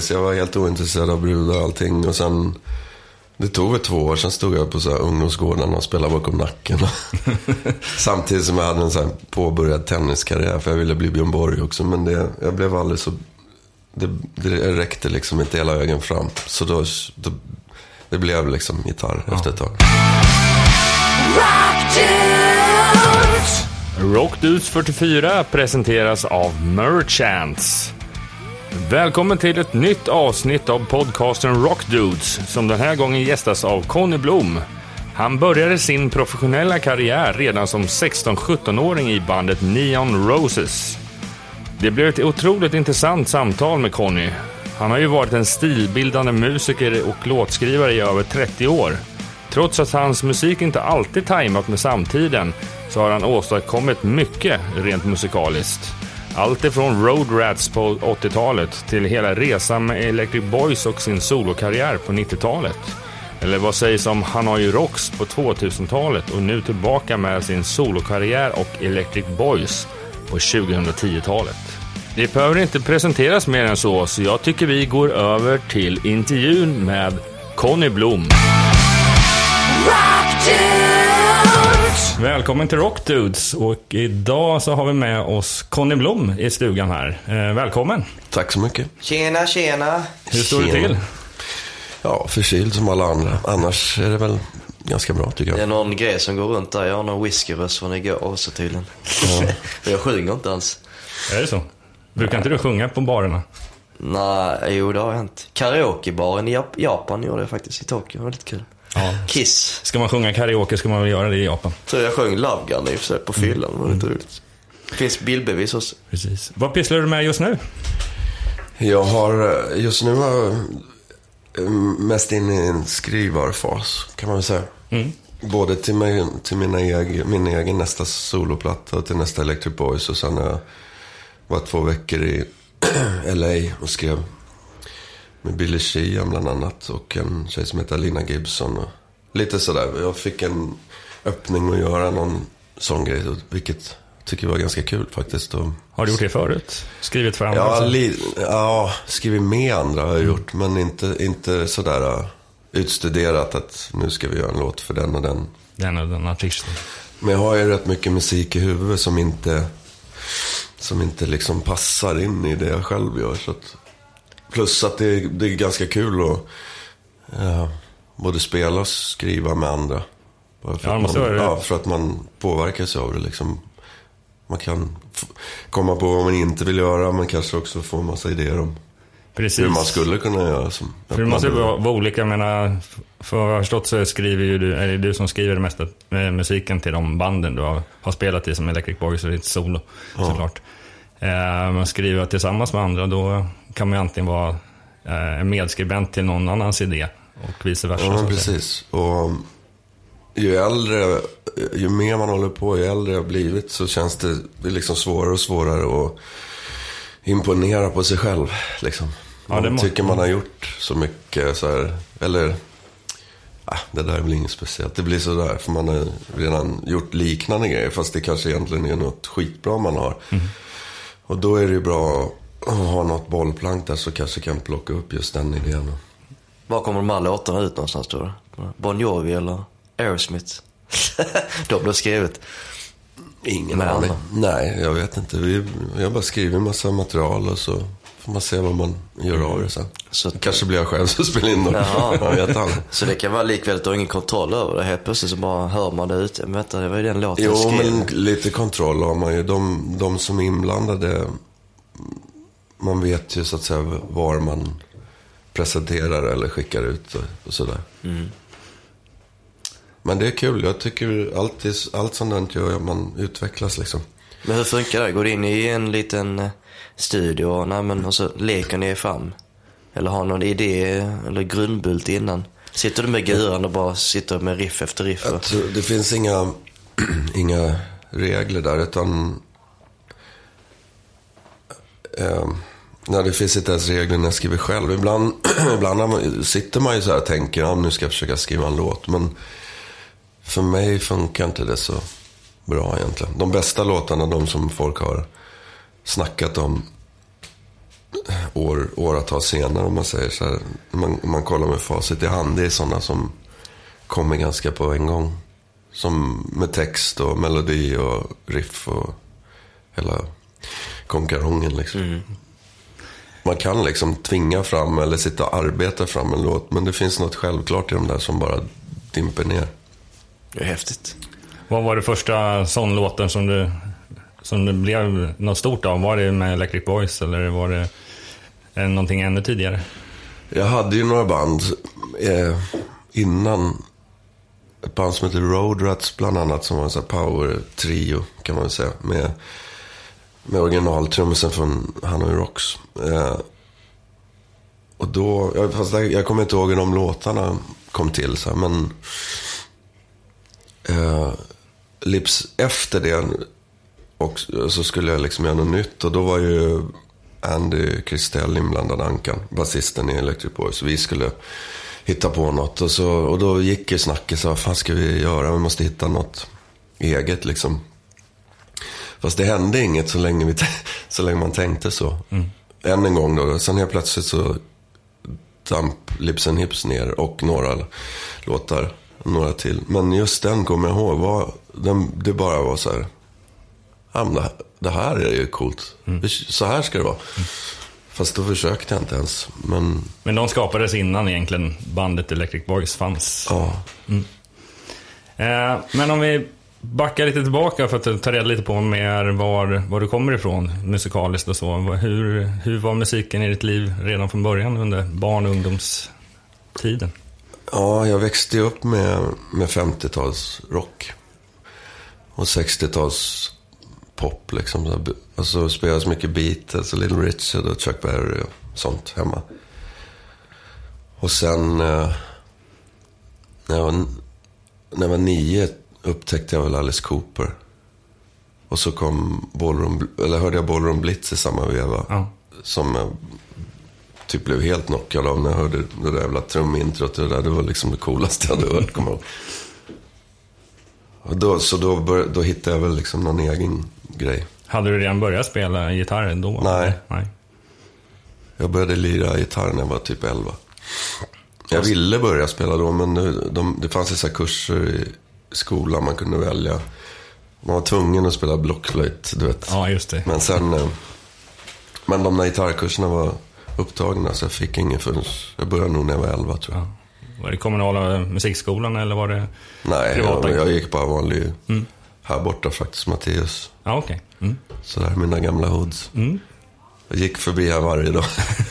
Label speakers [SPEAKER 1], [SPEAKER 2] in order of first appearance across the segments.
[SPEAKER 1] Så jag var helt ointresserad av brudar och allting. Och sen, det tog väl två år, sen stod jag på så här ungdomsgården och spelade bakom nacken. Samtidigt som jag hade en så här påbörjad tenniskarriär, för jag ville bli Björn Borg också. Men det, jag blev aldrig så, det, det räckte liksom inte hela vägen fram. Så då, då det blev liksom gitarr efter ett tag.
[SPEAKER 2] Rockdudes 44 presenteras av Merchants. Välkommen till ett nytt avsnitt av podcasten Rockdudes som den här gången gästas av Conny Blom. Han började sin professionella karriär redan som 16-17-åring i bandet Neon Roses. Det blev ett otroligt intressant samtal med Conny. Han har ju varit en stilbildande musiker och låtskrivare i över 30 år. Trots att hans musik inte alltid tajmat med samtiden så har han åstadkommit mycket rent musikaliskt. Allt ifrån Road Rats på 80-talet till hela resan med Electric Boys och sin solokarriär på 90-talet. Eller vad sägs om Hanoi Rocks på 2000-talet och nu tillbaka med sin solokarriär och Electric Boys på 2010-talet. Det behöver inte presenteras mer än så, så jag tycker vi går över till intervjun med Conny Blom. Välkommen till Rockdudes och idag så har vi med oss Conny Blom i stugan här. Eh, välkommen!
[SPEAKER 1] Tack så mycket.
[SPEAKER 3] Tjena, tjena.
[SPEAKER 2] Hur står det till?
[SPEAKER 1] Ja, förkyld som alla andra. Annars är det väl ganska bra tycker
[SPEAKER 3] Det är
[SPEAKER 1] jag.
[SPEAKER 3] någon grej som går runt där. Jag har någon whiskyröst från igår också tydligen. jag sjunger inte alls.
[SPEAKER 2] Är det så? Brukar inte du sjunga på barerna?
[SPEAKER 3] Nej, jo det har hänt. Karaokebaren i Jap- Japan gjorde jag faktiskt i Tokyo. Det var lite kul.
[SPEAKER 2] Ja.
[SPEAKER 3] Kiss.
[SPEAKER 2] Ska man sjunga karaoke ska man väl göra det i Japan.
[SPEAKER 3] Tror jag sjöng Love Gun i och för sig på fyllan. Det var lite roligt. Det finns bildbevis också.
[SPEAKER 2] Precis. Vad pysslar du med just nu?
[SPEAKER 1] Jag har, eh, just nu har jag eh, mest in i en skrivarfas kan man väl säga. Både till, mig, till mina egen, min egen nästa soloplatta och till nästa Electric Boys. Och sen har jag varit två veckor i LA och skrev med Billy Sheehan bland annat. Och en tjej som heter Lina Gibson. Och lite sådär. Jag fick en öppning att göra någon sån grej. Vilket jag tycker var ganska kul faktiskt. Och
[SPEAKER 2] Har du gjort det förut? Skrivit för andra?
[SPEAKER 1] Ja, li, ja, skrivit med andra har jag gjort. Men inte, inte sådär uh, utstuderat att nu ska vi göra en låt för den och den.
[SPEAKER 2] Den och den artisten.
[SPEAKER 1] Men jag har ju rätt mycket musik i huvudet som inte, som inte liksom passar in i det jag själv gör. Så att, plus att det, det är ganska kul att uh, både spela och skriva med andra. Bara för,
[SPEAKER 2] Ja,
[SPEAKER 1] att man, ja, för att man påverkas av det liksom. Man kan komma på vad man inte vill göra, men kanske också få en massa idéer om
[SPEAKER 2] Precis.
[SPEAKER 1] hur man skulle kunna göra. Som
[SPEAKER 2] För det måste ju vara, vara olika, jag menar, för vad jag har förstått så skriver ju du, är det du som skriver det mesta med musiken till de banden du har, har spelat i som Electric Boys och ditt solo såklart. Eh, men skriver tillsammans med andra då kan man ju antingen vara eh, en medskribent till någon annans idé och vice versa.
[SPEAKER 1] Ja,
[SPEAKER 2] så
[SPEAKER 1] precis. Och ju äldre, ju mer man håller på, ju äldre jag blivit så känns det, liksom svårare och svårare att imponera på sig själv. Liksom.
[SPEAKER 2] Ja,
[SPEAKER 1] Man
[SPEAKER 2] det må-
[SPEAKER 1] tycker man har gjort så mycket så här, eller ah, det där är väl inget speciellt. Det blir sådär, för man har redan gjort liknande grejer, fast det kanske egentligen är något skitbra man har.
[SPEAKER 2] Mm.
[SPEAKER 1] Och då är det ju bra att ha något bollplank där så kanske kan plocka upp just den idén.
[SPEAKER 3] Var kommer de här låtarna ut någonstans tror du? Bon Jovi eller Aerosmith? de blev skrivet.
[SPEAKER 1] Ingen
[SPEAKER 3] Med
[SPEAKER 1] aning. Nej, jag vet inte. Vi, har bara skrivit en massa material och så får man se vad man gör av det sen.
[SPEAKER 3] Så att-
[SPEAKER 1] Kanske blir jag själv som spelar in dem. Jag.
[SPEAKER 3] Så det kan vara likväl att du har ingen kontroll över det. Helt plötsligt så bara hör man det ute. Men vänta, det var ju den låten jag
[SPEAKER 1] Jo, men lite kontroll har man ju. De, de som är inblandade, man vet ju så att säga var man presenterar eller skickar ut och, och sådär.
[SPEAKER 3] Mm.
[SPEAKER 1] Men det är kul. Jag tycker alltid, allt sånt gör att man utvecklas liksom.
[SPEAKER 3] Men hur funkar det? Går du in i en liten eh, studio och, nej, men, och så leker ni fram? Eller har någon idé eller grundbult innan? Sitter du med guran och bara sitter med riff efter riff? Och,
[SPEAKER 1] tror, det finns inga, inga regler där, utan... Eh, Ja, det finns inte ens regler när jag skriver själv. Ibland, ibland man, sitter man ju så här och tänker, ja, nu ska jag försöka skriva en låt. Men för mig funkar inte det så bra egentligen. De bästa låtarna, de som folk har snackat om, år, åratal senare om man säger så här. Man, man kollar med facit i hand. Det är sådana som kommer ganska på en gång. Som med text och melodi och riff och hela konkarongen liksom. Mm. Man kan liksom tvinga fram eller sitta och arbeta fram en låt. Men det finns något självklart i de där som bara dimper ner.
[SPEAKER 3] Det är häftigt.
[SPEAKER 2] Vad var det första sån låten som du, som det blev något stort av? Var det med Electric Boys eller var det eh, någonting ännu tidigare?
[SPEAKER 1] Jag hade ju några band eh, innan. Ett band som heter Road Rats bland annat. Som var en sån här power-trio kan man väl säga. Med, med originaltrummisen från Hanoi Rocks. Eh, och då, jag, fast jag, jag kommer inte ihåg hur de låtarna kom till. Så här, men eh, Lips efter det och så skulle jag liksom göra något nytt. Och då var ju Andy Kristell inblandad, Ankan, basisten i Electric Boys. Vi skulle hitta på något. Och, så, och då gick ju snacket så vad fan ska vi göra? Vi måste hitta något eget liksom. Fast det hände inget så länge, vi, så länge man tänkte så. Än en gång då. Sen helt plötsligt så damp Lips and Hips ner och några låtar. Några till. Men just den kommer jag ihåg. Var, den, det bara var så här. Ja, men det, här- är ju coolt. Så här ska det vara. Fast då försökte jag inte ens. Men
[SPEAKER 2] Men de skapades innan egentligen bandet Electric Boys fanns.
[SPEAKER 1] ja.
[SPEAKER 2] Eh, men om vi Backa lite tillbaka för att ta reda lite på mer var, var du kommer ifrån musikaliskt och så. Hur, hur var musiken i ditt liv redan från början under barn och ungdomstiden?
[SPEAKER 1] Ja, jag växte upp med, med 50-talsrock. Och 60-tals pop liksom. Så Alltså spelades mycket Beatles och Little Richard och Chuck Berry och sånt hemma. Och sen eh, när, jag var, när jag var nio upptäckte jag väl Alice Cooper. Och så kom Ballroom, eller hörde jag Ballroom Blitz i samma veva.
[SPEAKER 2] Ja.
[SPEAKER 1] Som jag typ blev helt knockad av när jag hörde det där jävla trumintrot. Det, där, det var liksom det coolaste jag hade hört, kommer jag ihåg. Och då, så då, bör, då hittade jag väl liksom någon egen grej.
[SPEAKER 2] Hade du redan börjat spela gitarr då?
[SPEAKER 1] Nej.
[SPEAKER 2] Nej.
[SPEAKER 1] Jag började lira gitarr när jag var typ 11. Jag ville börja spela då, men det, de, det fanns vissa kurser i skolan man kunde välja. Man var tvungen att spela blockflöjt, du vet.
[SPEAKER 2] Ja, just det.
[SPEAKER 1] Men sen... eh, Men de där gitarrkurserna var upptagna, så jag fick ingen förrän... Jag började nog när jag var 11, tror jag.
[SPEAKER 2] Var det kommunala musikskolan eller var det
[SPEAKER 1] Nej,
[SPEAKER 2] privata?
[SPEAKER 1] jag, jag gick bara vanlig... Här borta faktiskt, Mattias.
[SPEAKER 2] Ja, okej. Mm.
[SPEAKER 1] Så där, mina gamla hoods. Jag gick förbi här varje dag.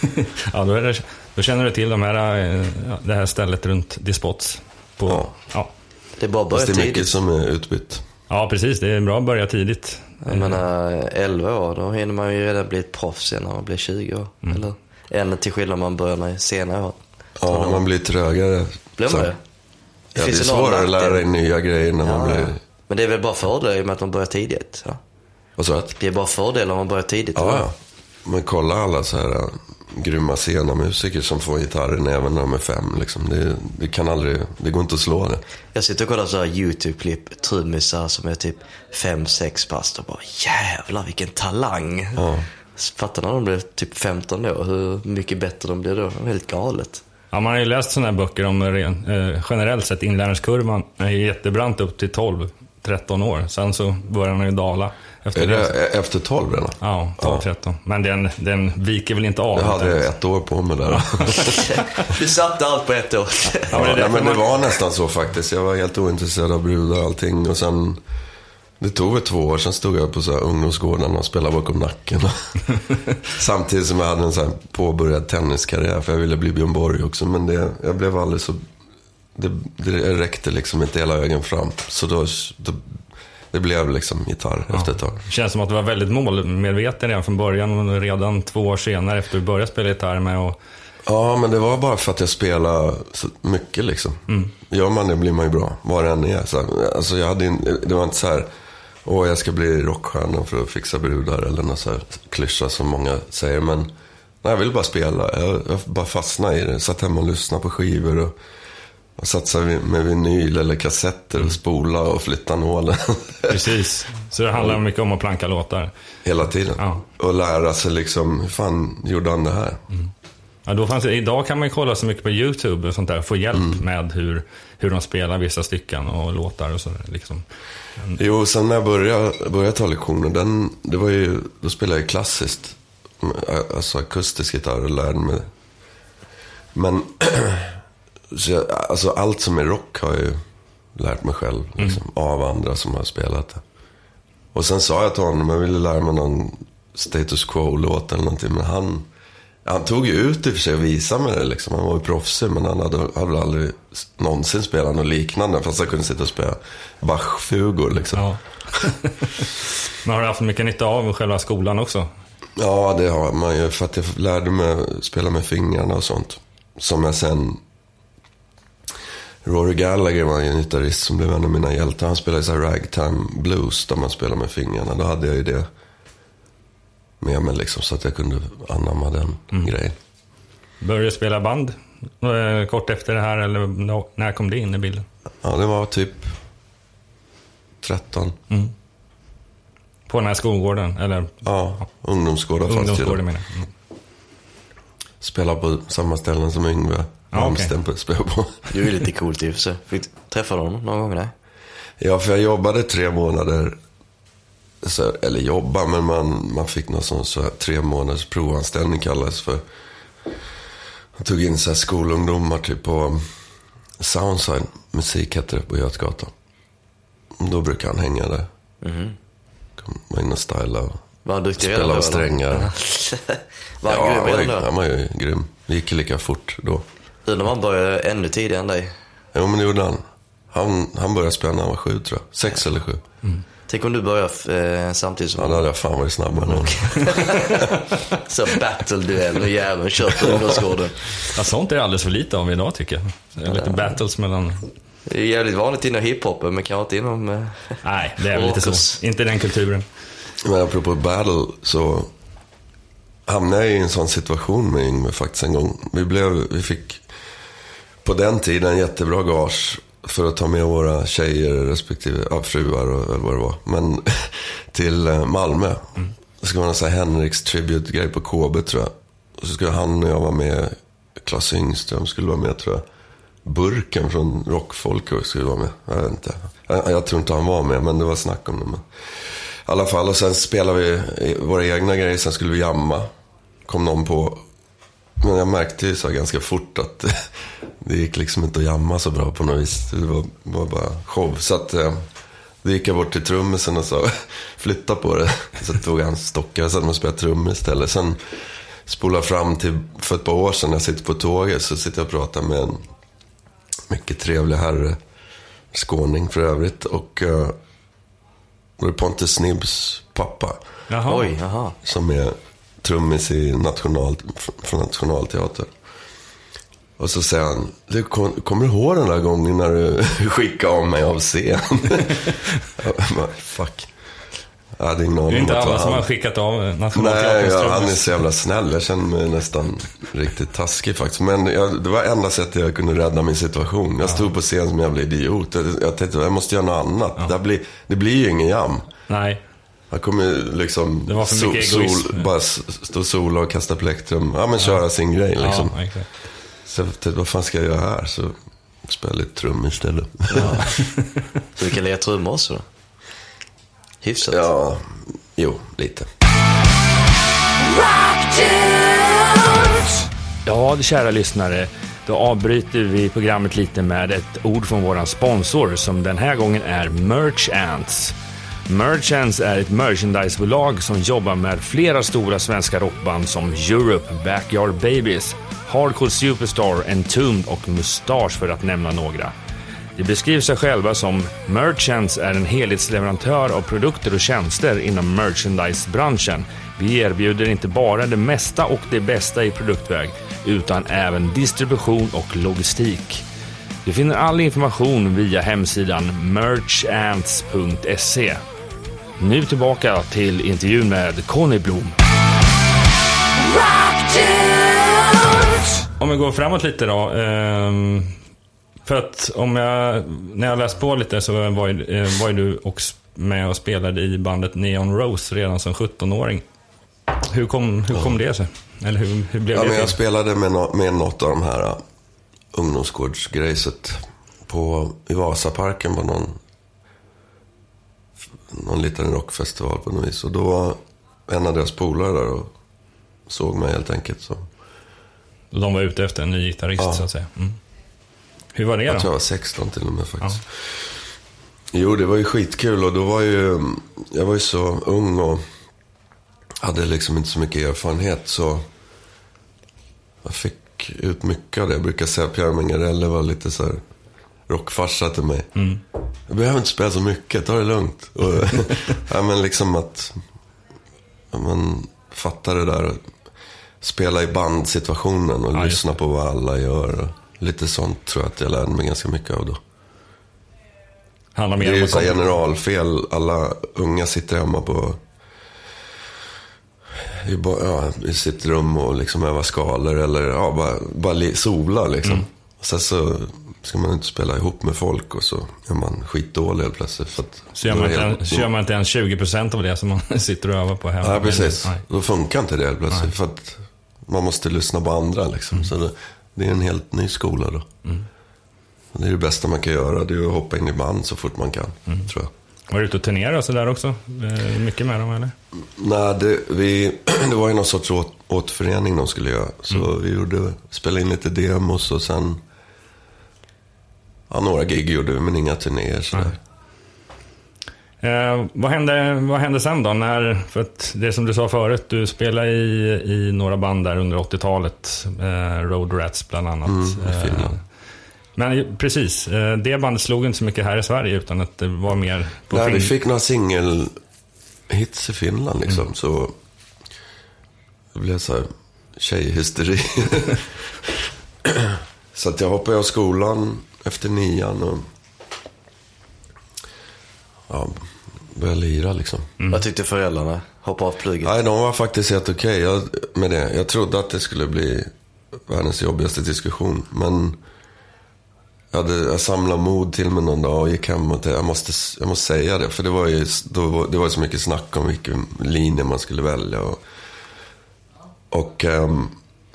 [SPEAKER 2] Ja, då, det, då känner du till de här, eh, ja, det här stället runt Dispots. På,
[SPEAKER 1] Ja.
[SPEAKER 2] ja.
[SPEAKER 3] Det är bara att börja
[SPEAKER 1] Fast det är mycket
[SPEAKER 3] tidigt.
[SPEAKER 1] som är utbytt.
[SPEAKER 2] ja, precis. Det är bra att börja tidigt.
[SPEAKER 3] Jag menar, 11 år, då hinner man ju redan bli ett proffs när man blir 20 år. Eller? Än till skillnad om man börjar när senare år.
[SPEAKER 1] Ja, man blir trögare.
[SPEAKER 3] Blir
[SPEAKER 1] Så-
[SPEAKER 3] man det?
[SPEAKER 1] Ja, det är svårare att lära dig nya grejer när man
[SPEAKER 3] Ja,
[SPEAKER 1] blir...
[SPEAKER 3] Men det är väl bara fördelar i och med att man börjar tidigt? Ja.
[SPEAKER 1] Vad sa du?
[SPEAKER 3] Det är bara fördelar om man börjar tidigt.
[SPEAKER 1] Ja, ja. Men kolla alla så här grymma sena musiker som får gitarren även när de är fem. Liksom. Det, det kan aldrig, det går inte att slå det.
[SPEAKER 3] Jag sitter och kollar så här YouTube-klipp, trummisar som är typ 5-6 bast och bara jävlar vilken talang.
[SPEAKER 1] Ja.
[SPEAKER 3] Fattar när de blir typ 15 år, hur mycket bättre de blir då. Det är helt galet.
[SPEAKER 2] Ja, man har ju läst sådana här böcker om ren, eh, generellt sett inlärningskurvan är jättebrant upp till 12-13 år. Sen så börjar den ju dala. Efter
[SPEAKER 1] Är det efter tolv redan?
[SPEAKER 2] Ja, 12-13. Men den, den viker väl inte av.
[SPEAKER 1] Jag hade
[SPEAKER 2] utan-
[SPEAKER 1] ett år på mig där.
[SPEAKER 3] Du satte allt på ett år.
[SPEAKER 2] Ja,
[SPEAKER 1] Ja,
[SPEAKER 2] men det därför
[SPEAKER 1] men det var nästan så faktiskt. Jag var helt ointresserad av brudar och allting. Och sen, det tog väl två år, sen stod jag på så här ungdomsgården och spelade bakom nacken. Samtidigt som jag hade en så här påbörjad tenniskarriär, för jag ville bli Björn Borg också. Men det, jag blev aldrig så... Det, det räckte liksom inte hela vägen fram. Så då, då det blev liksom gitarr efter ett tag.
[SPEAKER 2] Det känns som att du var väldigt målmedveten redan från början. Och redan två år senare efter du började spela gitarr med och
[SPEAKER 1] Ja, men det var bara för att jag spelade så mycket liksom. Gör man det blir man ju bra, vad det än är. Så, alltså, jag hade, det var inte så här, åh jag ska bli rockstjärna för att fixa brudar eller något så här klyscha som många säger. Men nej, jag ville bara spela, jag, jag bara fastnade i det. Satt hemma och lyssnade på skivor och Och satsade vi med vinyl eller kassetter och spola och flytta nålen.
[SPEAKER 2] Precis. Så det handlar mycket om att planka låtar.
[SPEAKER 1] Hela tiden.
[SPEAKER 2] Ja.
[SPEAKER 1] Och lära sig liksom, hur fan gjorde han det här?
[SPEAKER 2] Ja, då fanns det, idag kan man ju kolla så mycket på YouTube och sånt där. Få hjälp
[SPEAKER 1] Mm.
[SPEAKER 2] med hur, hur de spelar vissa stycken och låtar och sådär. Liksom.
[SPEAKER 1] Jo, sen när jag började, började ta lektioner, den, det var ju, då spelade jag klassiskt. Alltså akustisk gitarr och lärde mig. Men, så jag, alltså allt som är rock har jag ju lärt mig själv. Liksom, Av andra som har spelat det. Och sen sa jag till honom, jag ville lära mig någon status quo-låt eller någonting. Men han, han tog ju ut i och för sig och visade mig det liksom. Han var ju proffsig, men han hade, hade aldrig någonsin spelat något liknande. Fast han kunde sitta och spela Bach-fugor liksom.
[SPEAKER 2] Ja. Men har du haft mycket nytta av själva skolan också?
[SPEAKER 1] Ja, det har man ju. För att jag lärde mig spela med fingrarna och sånt. Som jag sen... Rory Gallagher var ju en gitarrist som blev en av mina hjältar. Han spelade så här ragtime blues där man spelar med fingrarna. Då hade jag ju det med mig liksom. Så att jag kunde anamma den grejen.
[SPEAKER 2] Började du spela band eh, kort efter det här eller när kom det in i bilden?
[SPEAKER 1] Ja, det var typ 13.
[SPEAKER 2] På den här skolgården? Eller
[SPEAKER 1] Ja, ungdomsgårdar fanns det
[SPEAKER 2] ungdomsgården menar. Mm.
[SPEAKER 1] Spelade på samma ställen som Yngve
[SPEAKER 2] Ja, okej.
[SPEAKER 1] Malmsten spelade på.
[SPEAKER 3] Det är ju lite coolt i och för sig. Fick träffa honom någon gång? Nej.
[SPEAKER 1] Ja, för jag jobbade tre månader. Så, eller jobba, men man, man fick någon sån så här, tre månaders provanställning kallades för. Jag tog in så här skolungdomar typ på Soundside musik hette det på Götgatan. Då brukar han hänga där. Kom, var inne och styla och
[SPEAKER 3] Var duktig
[SPEAKER 1] spela
[SPEAKER 3] redan
[SPEAKER 1] av strängar.
[SPEAKER 3] var han
[SPEAKER 1] ja,
[SPEAKER 3] grym
[SPEAKER 1] han var, ju,
[SPEAKER 3] redan då?
[SPEAKER 1] han var ju grym. Det gick lika fort då.
[SPEAKER 3] Undrar om han började ännu tidigare än dig.
[SPEAKER 1] Jo, men det gjorde han. Han, han började spela när han var sju tror jag. Sex eller sju.
[SPEAKER 3] Tänk om du börjar eh, samtidigt som
[SPEAKER 1] Ja, då hade jag fan varit snabbare än honom.
[SPEAKER 3] Så battle-duell med jäveln kört på ungdomsgården.
[SPEAKER 2] Ja, sånt är det alldeles för lite av idag tycker jag. Så Lite battles mellan...
[SPEAKER 3] Det är jävligt vanligt inom hiphopen, men kanske inte inom... Eh,
[SPEAKER 2] Nej, det är väl lite så. Inte den kulturen.
[SPEAKER 1] Men apropå battle så hamnade jag i en sån situation med Yngve faktiskt en gång. Vi, blev, vi fick på den tiden jättebra gage för att ta med våra tjejer respektive ja, fruar och eller vad det var. Men till eh, Malmö. Det skulle vara en sån här Henriks tribute-grej på KB tror jag. Och så skulle han och jag vara med. Klas Yngström skulle vara med tror jag. Burken från Rockfolk skulle vara med. Jag vet inte. Jag, jag tror inte han var med, men det var snack om det. Men... I alla fall, och sen spelade vi våra egna grejer, sen skulle vi jamma. Kom någon på. Men jag märkte ju så ganska fort att det gick liksom inte att jamma så bra på något vis. Det var, var bara show. Så att eh, då gick jag bort till trummisen och sa flytta på det. Så tog han stockar och satt och spelade trummor istället. Sen spola fram till för ett par år sedan när jag sitter på tåget så sitter jag och pratar med en mycket trevlig herre. Skåning för övrigt. Och uh, det är Pontus Snibbs pappa.
[SPEAKER 2] Jaha.
[SPEAKER 3] Oj, jaha.
[SPEAKER 1] Som är trummis i national, från Nationalteatern. Och så säger han, du, kom, kommer du ihåg den där gången när du skickade av mig av scen? jag bara, Fuck. Jag hade ingen
[SPEAKER 2] Det
[SPEAKER 1] aning
[SPEAKER 2] är
[SPEAKER 1] om
[SPEAKER 2] inte
[SPEAKER 1] det
[SPEAKER 2] alla som har skickat av
[SPEAKER 1] Nej,
[SPEAKER 2] Nationalteaterns
[SPEAKER 1] ja, han är så jävla snäll. Jag känner mig nästan riktigt taskig faktiskt. Men jag, det var enda sättet jag kunde rädda min situation. Jag stod på scen som en jävla idiot. Jag, jag tänkte, jag måste göra något annat. Det, blir, det blir ju ingen jam.
[SPEAKER 2] Nej.
[SPEAKER 1] Han kommer liksom
[SPEAKER 2] Det var för
[SPEAKER 1] sol, bara stå och sola och kasta plektrum. Ja, men köra sin grej liksom.
[SPEAKER 2] Ja, exakt.
[SPEAKER 1] Så jag tänkte, vad fan ska jag göra här? Så spela lite trum istället.
[SPEAKER 3] Så du kan lägga trummor också då? Hyfsat.
[SPEAKER 1] ja, jo, lite.
[SPEAKER 2] Ja, kära lyssnare. Då avbryter vi programmet lite med ett ord från våran sponsor som den här gången är Merchants. Merchants är ett merchandisebolag som jobbar med flera stora svenska rockband som Europe, Backyard Babies, Hardcore Superstar, Entombed och Mustache för att nämna några. De beskriver sig själva som Merchants är en helhetsleverantör av produkter och tjänster inom merchandisebranschen. Vi erbjuder inte bara det mesta och det bästa i produktväg, utan även distribution och logistik. Du finner all information via hemsidan merchants.se. Nu tillbaka till intervjun med Conny Blom. Om vi går framåt lite då. ehm, För att om jag, när jag läst på lite så var ju, eh, var ju du också med och spelade i bandet Neon Rose redan som 17-åring. Hur kom, hur kom det sig? Eller hur, hur blev
[SPEAKER 1] Ja,
[SPEAKER 2] det
[SPEAKER 1] men jag spelade med, no med något av de här uh, ungdomsgårdsgrejset på, i Vasaparken på någon, någon liten rockfestival på något vis. Och då var en av deras polare där och såg mig helt enkelt. Så.
[SPEAKER 2] De var ute efter en ny gitarrist
[SPEAKER 1] Ja.
[SPEAKER 2] så att säga. Mm. Hur var det
[SPEAKER 1] Jag tror
[SPEAKER 2] då?
[SPEAKER 1] jag var 16 till och med faktiskt. Jo, det var ju skitkul och då var ju, jag var ju så ung och hade liksom inte så mycket erfarenhet så jag fick ut mycket av det. Jag brukar säga att Pierre Mengarelli var lite så här rockfarsa till mig. Jag behöver inte spela så mycket, ta det lugnt. Och, ja, men liksom att ja, man fattar det där. Spela i bandsituationen och
[SPEAKER 2] Ja,
[SPEAKER 1] lyssna på vad alla gör. Lite sånt tror jag att jag lärde mig ganska mycket av då.
[SPEAKER 2] Handlar mer
[SPEAKER 1] Det är ju så generalfel. Alla unga sitter hemma på i, ja, i sitt rum och liksom övar skalor eller ja, bara, bara sola liksom.
[SPEAKER 2] Mm.
[SPEAKER 1] Sen så ska man inte spela ihop med folk och så är man skitdålig helt plötsligt. För att
[SPEAKER 2] Så gör man, inte,
[SPEAKER 1] helt-
[SPEAKER 2] en- så gör man inte ens 20% av det som man sitter och övar på hemma.
[SPEAKER 1] Ja, precis.
[SPEAKER 2] Nej.
[SPEAKER 1] Då funkar inte det helt plötsligt. För att man måste lyssna på andra liksom.
[SPEAKER 2] Mm.
[SPEAKER 1] Så det, det är en helt ny skola då. Och Det är det bästa man kan göra. Det är att hoppa in i band så fort man kan,
[SPEAKER 2] Mm.
[SPEAKER 1] tror jag.
[SPEAKER 2] Var du ute och turnerade och sådär också? Eh, Mycket med dem eller?
[SPEAKER 1] Nej, det, vi, det var ju någon sorts åt, återförening de skulle göra. Så
[SPEAKER 2] Mm.
[SPEAKER 1] vi gjorde, spelade in lite demos och sen... Ja, några gig gjorde vi, men inga turnéer sådär.
[SPEAKER 2] Eh, vad, hände, vad hände sen då? När, för att det som du sa förut, du spelade i, i några band där under 80-talet. Eh, Road Rats bland annat.
[SPEAKER 1] Mm.
[SPEAKER 2] Eh, men precis, eh, det bandet slog inte så mycket här i Sverige utan att det var mer på
[SPEAKER 1] Nej, vi fick några singelhits i Finland liksom.
[SPEAKER 2] Mm.
[SPEAKER 1] Så det blev så här tjejhysteri. så att jag hoppade av skolan efter nian och ja, började lira liksom.
[SPEAKER 3] Vad tyckte föräldrarna? Hoppa av plugget?
[SPEAKER 1] Nej, de var faktiskt helt okej jag- med det. Jag trodde att det skulle bli världens jobbigaste diskussion. Men jag, hade, jag samlade mod till mig någon dag och gick hem och tänkte, jag måste, jag måste säga det. För det var ju då, var- det var så mycket snack om vilken linje man skulle välja. Och, och ehm,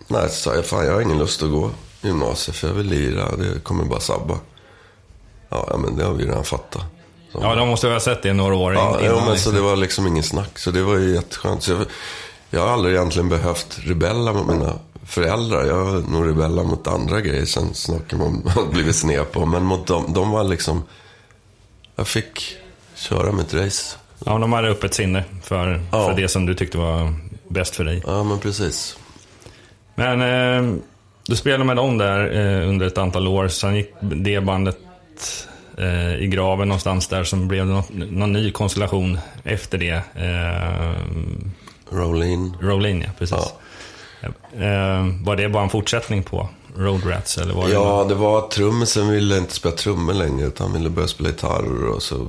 [SPEAKER 1] nej, så sa jag, fan jag har ingen lust att gå gymnasiet för jag vill lira. Det kommer bara sabba. Ja, ja, men det har vi redan fattat. Så-
[SPEAKER 2] Ja, de måste ha sett det i några år
[SPEAKER 1] Ja,
[SPEAKER 2] innan.
[SPEAKER 1] jo, men
[SPEAKER 2] liksom.
[SPEAKER 1] så det var liksom ingen snack. Så det var ju jätteskönt. Så jag, jag har aldrig egentligen behövt rebella mot mina föräldrar. Jag har nog rebellat mot andra grejer sen snackar man har blivit sned på. Men mot dem, de var liksom... Jag fick köra mitt race.
[SPEAKER 2] Ja, de hade öppet sinne för,
[SPEAKER 1] Ja.
[SPEAKER 2] för det som du tyckte var bäst för dig.
[SPEAKER 1] Ja, men precis.
[SPEAKER 2] Men eh, du spelade med dem där eh, under ett antal år. Sen gick det bandet eh, i graven någonstans där som blev något, någon ny konstellation efter det. Eh,
[SPEAKER 1] Rolling.
[SPEAKER 2] Rolling, ja, precis. Eh, var det bara en fortsättning på Road Rats? Eller var det
[SPEAKER 1] Ja, det var att trummisen ville inte spela trummor längre. Utan han ville börja spela gitarr och så...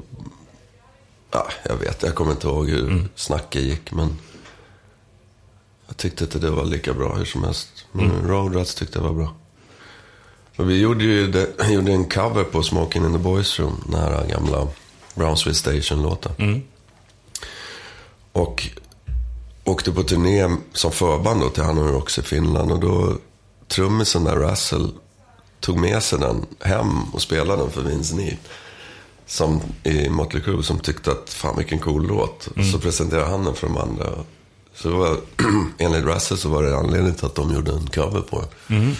[SPEAKER 1] Ja, jag vet. Jag kommer inte ihåg hur snacket gick. Men jag tyckte inte det var lika bra hur som helst. Men Road Rats tyckte jag var bra. Och vi gjorde ju det, gjorde en cover på Smoking in the Boys Room. Den här gamla Brownsville Station-låten.
[SPEAKER 2] Mm.
[SPEAKER 1] Och åkte på turné som förband då till Hanoi Rocks i Finland. Och då trummisen där, Russell, tog med sig den hem och spelade den för Vince Neil. Som i Mötley Crüe som tyckte att fan vilken cool låt. Så presenterade han den för de andra. Så det var, enligt Russell så var det anledningen till att de gjorde en cover på den.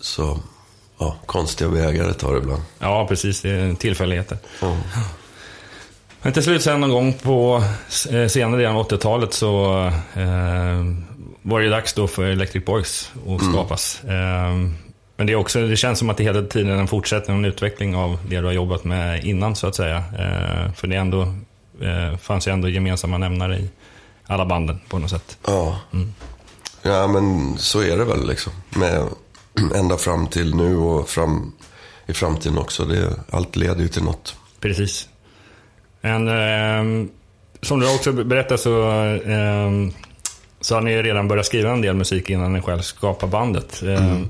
[SPEAKER 1] Så, ja, konstiga vägar tar det ibland.
[SPEAKER 2] Ja, precis. Det är tillfälligheter.
[SPEAKER 1] Ja.
[SPEAKER 2] Men till slut sen någon gång på eh, senare delen av 80-talet så eh, var det dags då för Electric Boys att skapas. Eh, men det, är också, det känns som att det hela tiden är en fortsättning och en utveckling av det du har jobbat med innan så att säga. Eh, för det ändå, eh, fanns ju ändå gemensamma nämnare i alla banden på något sätt.
[SPEAKER 1] Ja. Ja, men så är det väl liksom. Med, ända fram till nu och fram, i framtiden också. Det, allt leder ju till något.
[SPEAKER 2] Precis. Men ehm, som du också berättade så, ehm, så har ni redan börjat skriva en del musik innan ni själv skapar bandet. Ehm,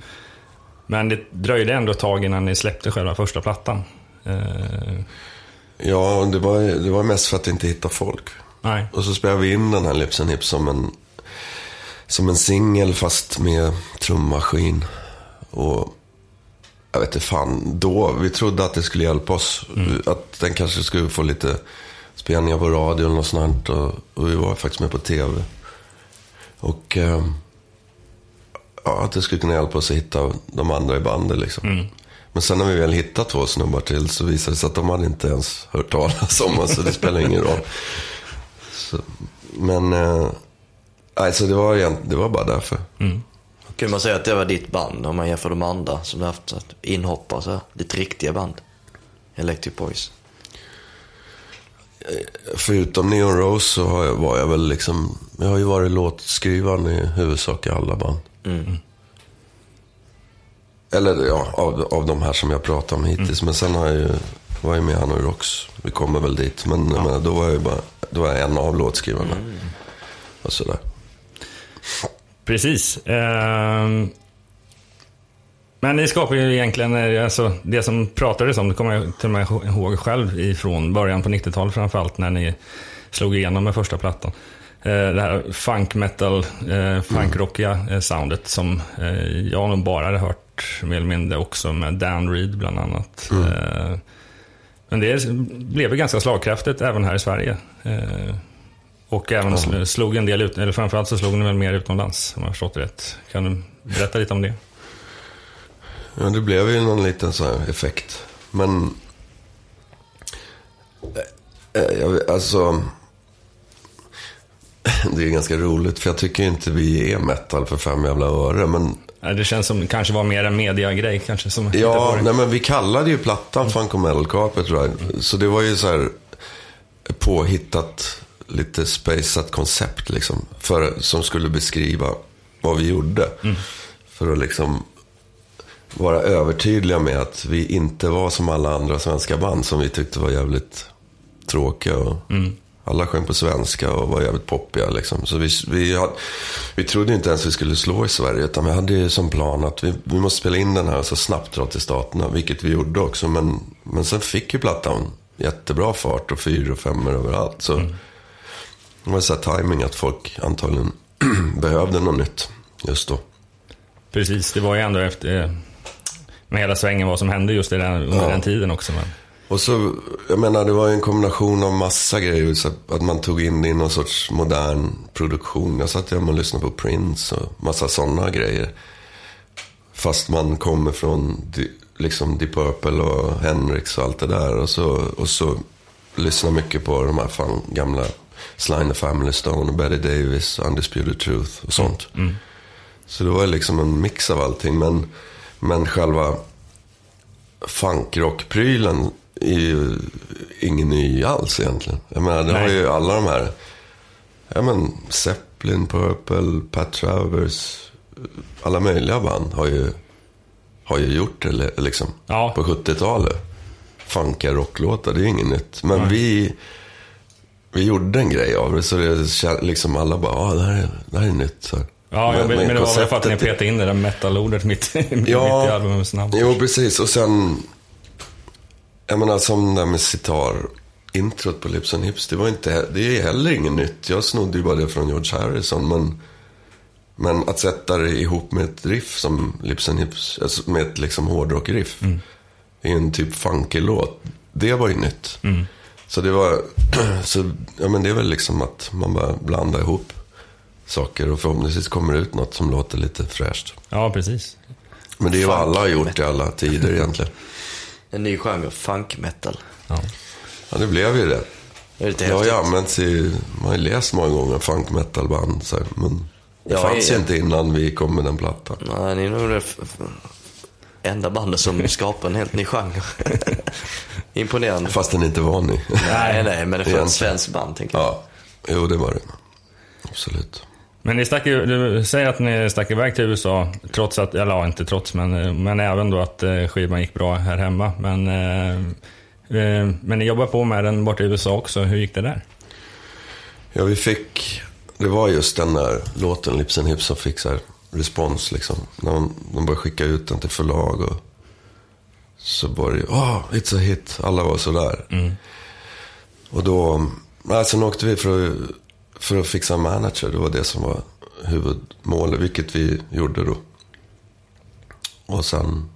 [SPEAKER 2] Men det dröjde ändå ett tag innan ni släppte själva första plattan. Eh,
[SPEAKER 1] Ja, det var, det var mest för att inte hitta folk.
[SPEAKER 2] Nej.
[SPEAKER 1] Och så spelade vi in den här Lips and Hips som en, som en singel fast med trummaskin. Och jag vet inte fan, då, vi trodde att det skulle hjälpa oss. Att den kanske skulle få lite spelningar på radio och sånt. Och, och vi var faktiskt med på tv. Och eh, ja, att det skulle kunna hjälpa oss att hitta de andra i bandet liksom. Men sen när vi väl hittat två snubbar till så visade det sig att de hade inte ens hört talas om oss. Så det spelar ingen roll. Så, men, eh, nej, så det var, egent- det var bara därför.
[SPEAKER 3] Kan man säga att det var ditt band om man jämför de andra som du haft att inhoppa så här, Ditt riktiga band. Electric Boys.
[SPEAKER 1] Förutom Neon Rose så har jag, var jag väl liksom, jag har ju varit låtskrivaren i huvudsak i alla band. Eller ja, av, av de här som jag pratat om hittills. Men sen har jag ju, var jag med i Hanoi Rocks. Vi kommer väl dit. Men jag menar, då var jag ju bara, då var jag en av låtskrivarna. Och sådär.
[SPEAKER 2] Precis. Ehm, Men ni skapar ju egentligen, eh, alltså, det som pratades om, det kommer jag till och med ihåg själv ifrån början på 90-talet framförallt, när ni slog igenom med första plattan. Eh, Det här funk metal, eh, funkrockiga eh, soundet som jag nog bara hade hört mer eller mindre också med Dan Reed bland annat. Eh, Men det blev ganska slagkraftigt även här i Sverige. Eh, Och även sl- slog en del ut, eller framförallt så slog ni väl mer utomlands om jag har förstått det rätt. Kan du berätta lite om det?
[SPEAKER 1] Ja, det blev ju någon liten sån här effekt. Men... eh, eh, alltså... Det är ganska roligt, för jag tycker inte vi är metal för fem jävla öre. Men
[SPEAKER 2] Det känns som kanske var mer en mediagrej kanske som hittade
[SPEAKER 1] Ja,
[SPEAKER 2] det.
[SPEAKER 1] nej, men vi kallade ju plattan Funk och Metal Carpet Ride. Så det var ju så här påhittat, lite spaceat koncept liksom. För, som skulle beskriva vad vi gjorde. För att liksom vara övertydliga med att vi inte var som alla andra svenska band som vi tyckte var jävligt tråkiga. Och Alla sjöng på svenska och var jävligt poppiga. Liksom. Så vi, vi, hade, vi trodde inte ens vi skulle slå i Sverige. Utan vi hade ju som plan att vi, vi måste spela in den här så snabbt dra till staterna. Vilket vi gjorde också. Men, men sen fick ju plattan jättebra fart och fyra och femmor överallt. Så det var så här timing att folk antagligen behövde något nytt just då.
[SPEAKER 2] Precis, det var ju ändå efter eh, med hela svängen vad som hände just i den, under
[SPEAKER 1] Ja.
[SPEAKER 2] den tiden också. Men,
[SPEAKER 1] Och så, jag menar, det var ju en kombination av massa grejer. Så att man tog in det i någon sorts modern produktion. Jag satt hemma och lyssnade på Prince och massa sådana grejer. Fast man kommer från liksom Deep Purple och Hendrix och allt det där. Och så, och så lyssnar mycket på de här fan gamla Sly and the Family Stone, Betty Davis, Undisputed Truth och sånt. Så det var liksom en mix av allting. Men, men själva funkrock-prylen är ju ingen ny alls egentligen. Jag menar, det har
[SPEAKER 2] Nej.
[SPEAKER 1] ju alla de här, ja men Zeppelin, Purple, Pat Travers, alla möjliga band har ju, har ju gjort det li- liksom.
[SPEAKER 2] Ja.
[SPEAKER 1] På 70-talet. Funkiga rocklåtar, det är ju inget nytt. Men vi, vi gjorde en grej av det, så det liksom alla bara, ja ah, det, här är- det här är nytt. Så.
[SPEAKER 2] ja, men, men det var väl för att ni petade in det där metal-ordet mitt, mitt i albumets namn.
[SPEAKER 1] Jo, precis. Och sen, jag menar som det här med sitar, introt på Lips and Hips, det var inte, det är heller inget nytt. Jag snodde ju bara det från George Harrison, men, men att sätta det ihop med ett riff som Lips and Hips, alltså med ett liksom hårdrock-riff, i en typ funky låt, det var ju nytt. Så det var, så, ja men det är väl liksom att man bara blandar ihop saker och förhoppningsvis kommer det ut något som låter lite fräscht.
[SPEAKER 2] Ja, precis.
[SPEAKER 1] Men det är ju vad alla har gjort i alla tider egentligen.
[SPEAKER 3] En ny genre, funk metal.
[SPEAKER 2] Ja.
[SPEAKER 1] Ja, det blev ju det.
[SPEAKER 3] Det är lite
[SPEAKER 1] Det har ju använts i, man har ju läst många gånger funk metal band. Så här, men det
[SPEAKER 3] Ja,
[SPEAKER 1] fanns ju inte innan vi kom med den plattan.
[SPEAKER 3] Nej, ni är nog det enda bandet som skapar en helt ny genre. Imponerande.
[SPEAKER 1] Fast den inte var ny.
[SPEAKER 3] Nej, nej, men det ett svenskt band, tänker jag.
[SPEAKER 1] ja, jo det var det. Absolut.
[SPEAKER 2] Men ni stack du säger att ni stack iväg till USA, trots att, eller ja, inte trots, men, men även då att eh, skivan gick bra här hemma. Men, eh, eh, men ni jobbar på med den borta i USA också. Hur gick det där?
[SPEAKER 1] Ja, vi fick, det var just den där låten Lips and Hips som fick så respons liksom. När de, de började skicka ut den till förlag och så var det oh, it's a hit. Alla var sådär.
[SPEAKER 2] Mm.
[SPEAKER 1] Och då, nej, sen åkte vi för att, för att fixa en manager. Det var det som var huvudmålet, vilket vi gjorde då. Och sen,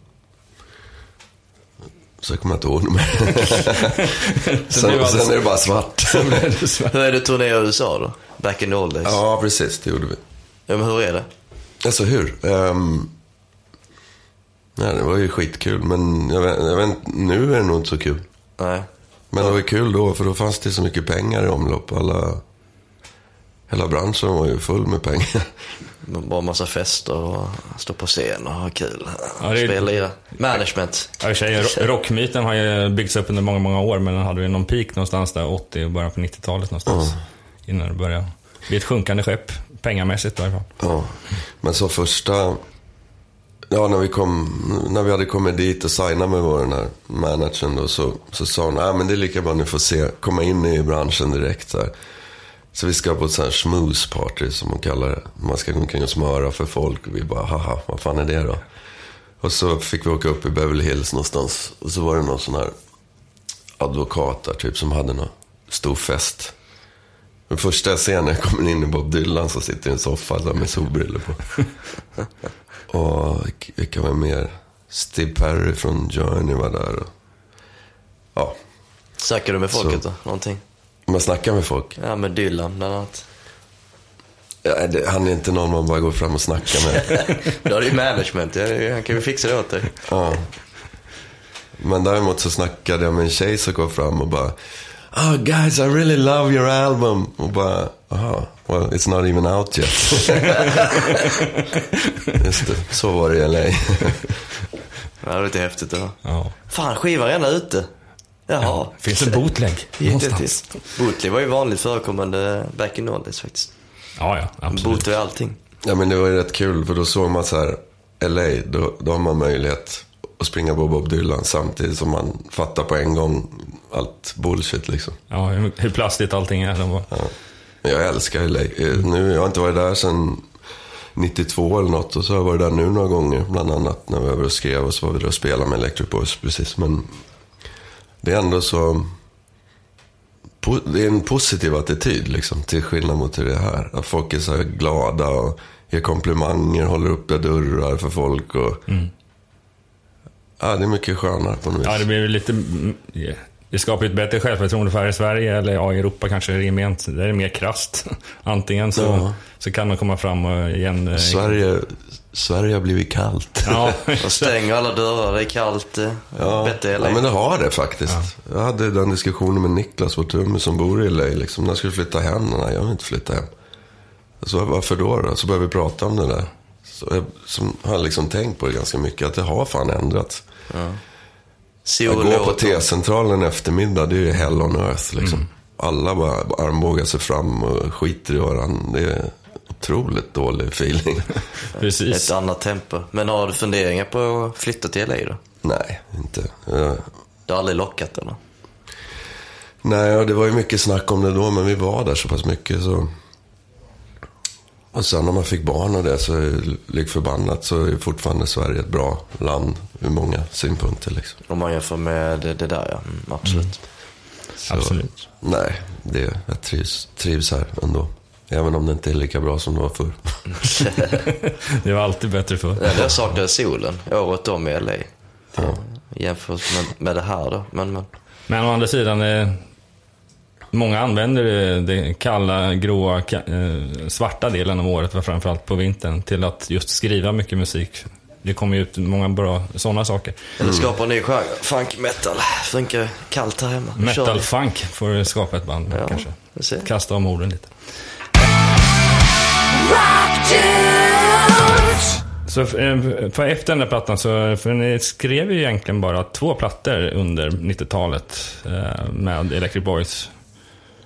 [SPEAKER 1] så kommer jag inte ihåg mer. sen, sen är det bara svart.
[SPEAKER 3] Hur är det att turnera i USA då? Back in the old days?
[SPEAKER 1] ja, precis. Det gjorde vi.
[SPEAKER 3] Ja, men hur är det?
[SPEAKER 1] Alltså hur? Um, nej, det var ju skitkul, men jag vet, jag vet, nu är det nog inte så kul.
[SPEAKER 3] Nej.
[SPEAKER 1] Men det var kul då, för då fanns det så mycket pengar i omlopp. Alla, hela branschen var ju full med pengar.
[SPEAKER 3] Bara massa fester och stå på scen och ha kul.
[SPEAKER 2] Ja, det är-
[SPEAKER 3] Spela, lira. Management.
[SPEAKER 2] Ja, i sig, rockmyten har ju byggts upp under många, många år, men den hade ju någon peak någonstans där 80 och början på 90-talet någonstans. Innan det började bli ett sjunkande skepp, pengamässigt i alla fall.
[SPEAKER 1] Ja, men så första... Ja, när vi, kom, när vi hade kommit dit och signat med vår den här managern då, så, så sa hon, ah, men det är lika bra ni får se, komma in i branschen direkt. Så, här. Så vi ska på ett sånt här schmooze party som hon kallar det. Man ska gå omkring och smöra för folk och vi bara, haha, vad fan är det då? Och så fick vi åka upp i Beverly Hills någonstans och så var det någon sån här advokat där typ som hade någon stor fest. Den första jag ser när jag kommer in i Bob Dylan som sitter i en soffa där med solbrillor på. och vilka var mer? Steve Perry från Journey var där. Och, ja,
[SPEAKER 3] Snackar du med folket
[SPEAKER 1] Så.
[SPEAKER 3] då? Någonting?
[SPEAKER 1] Man snackar med folk.
[SPEAKER 3] Ja, med Dylan bland annat.
[SPEAKER 1] Ja, det, han är inte någon man bara går fram och snackar med.
[SPEAKER 3] Du har ju management. Ja, Han kan ju fixa det åt dig.
[SPEAKER 1] ja. Men däremot så snackade jag med en tjej som kom fram och bara Oh guys, I really love your album. Och bara, aha, well it's not even out yet. Just det, så var det i LA.
[SPEAKER 3] Ja, det är lite häftigt det
[SPEAKER 2] Ja.
[SPEAKER 3] Fan, skivan är redan ute. Jaha.
[SPEAKER 2] Finns det bootleg någonstans?
[SPEAKER 3] Bootleg var ju vanligt förekommande back in old days faktiskt.
[SPEAKER 2] Ja, ja, absolut.
[SPEAKER 3] Boot allting.
[SPEAKER 1] Ja men det var ju rätt kul för då såg man så här LA, då, då har man möjlighet att springa på Bob Dylan samtidigt som man fattar på en gång allt bullshit liksom.
[SPEAKER 2] Ja, hur, hur plastigt allting är. De.
[SPEAKER 1] Ja. Jag älskar LA. Eh, Nu, jag har inte varit där sedan 92 eller något och så har jag varit där nu några gånger. Bland annat när vi var och skrev och så var vi där och spelade med Electric Boys precis. Men det är ändå så... Det är en positiv attityd liksom, till skillnad mot hur det är här. Att folk är så här glada och ger komplimanger, håller uppe dörrar för folk. Och, Ja, det är mycket skönare på något vis.
[SPEAKER 2] Ja, det blir lite... Det skapar ju ett bättre självförtroende för här i Sverige, eller ja, i Europa kanske gement. Där är det mer krasst. Antingen så,
[SPEAKER 1] Ja.
[SPEAKER 2] så kan man komma fram och igen... eh,
[SPEAKER 1] Sverige, Sverige har blivit kallt.
[SPEAKER 2] Ja,
[SPEAKER 3] Och stänger alla dörrar, det är kallt. eh,
[SPEAKER 1] Ja,
[SPEAKER 3] Bättre
[SPEAKER 1] ja, men det har det faktiskt. Jag hade den diskussionen med Niklas, vår trummis som bor i LA. Liksom, när jag skulle flytta hem. Nej, jag vill inte flytta hem. Så varför då? då? Så började vi prata om det där. Så jag som har liksom tänkt på det ganska mycket. Att det har fan ändrats.
[SPEAKER 3] Sol
[SPEAKER 1] Att gå på T-centralen en eftermiddag, det är ju hell on earth. Liksom. Alla bara armbågar sig fram och skiter i varandra. Det är otroligt dålig feeling.
[SPEAKER 2] precis.
[SPEAKER 3] Ett annat tempo. Men har du funderingar på att flytta till LA då?
[SPEAKER 1] Nej, inte. Jag,
[SPEAKER 3] Det har aldrig lockat eller?
[SPEAKER 1] Nej, ja, det var ju mycket snack om det då, men vi var där så pass mycket så... Och sen när man fick barn och det så, lik förbannat, så är fortfarande Sverige ett bra land ur många synpunkter. Liksom.
[SPEAKER 3] Om man jämför med det, det där ja. Mm, absolut.
[SPEAKER 1] Så,
[SPEAKER 2] Absolut.
[SPEAKER 1] Nej, det, jag trivs, trivs här ändå. Även om det inte är lika bra som det var förr.
[SPEAKER 2] Det var alltid bättre för.
[SPEAKER 3] Ja, jag saknade solen året om i LA. Jämfört med, med det här då. Men, men.
[SPEAKER 2] Men å andra sidan, eh, många använder det, det kalla, gråa, eh, svarta delen av året, framförallt på vintern, till att just skriva mycket musik. Det kommer ju ut många bra sådana saker.
[SPEAKER 3] Eller skapa en ny genre. Funk metal. Funkar kallt här hemma.
[SPEAKER 2] Metal funk får du skapa ett band med
[SPEAKER 3] Ja,
[SPEAKER 2] kanske. Kasta om orden lite. Så eh, för efter den där plattan, så, för ni skrev ju egentligen bara två plattor under 90-talet eh, med Electric Boys.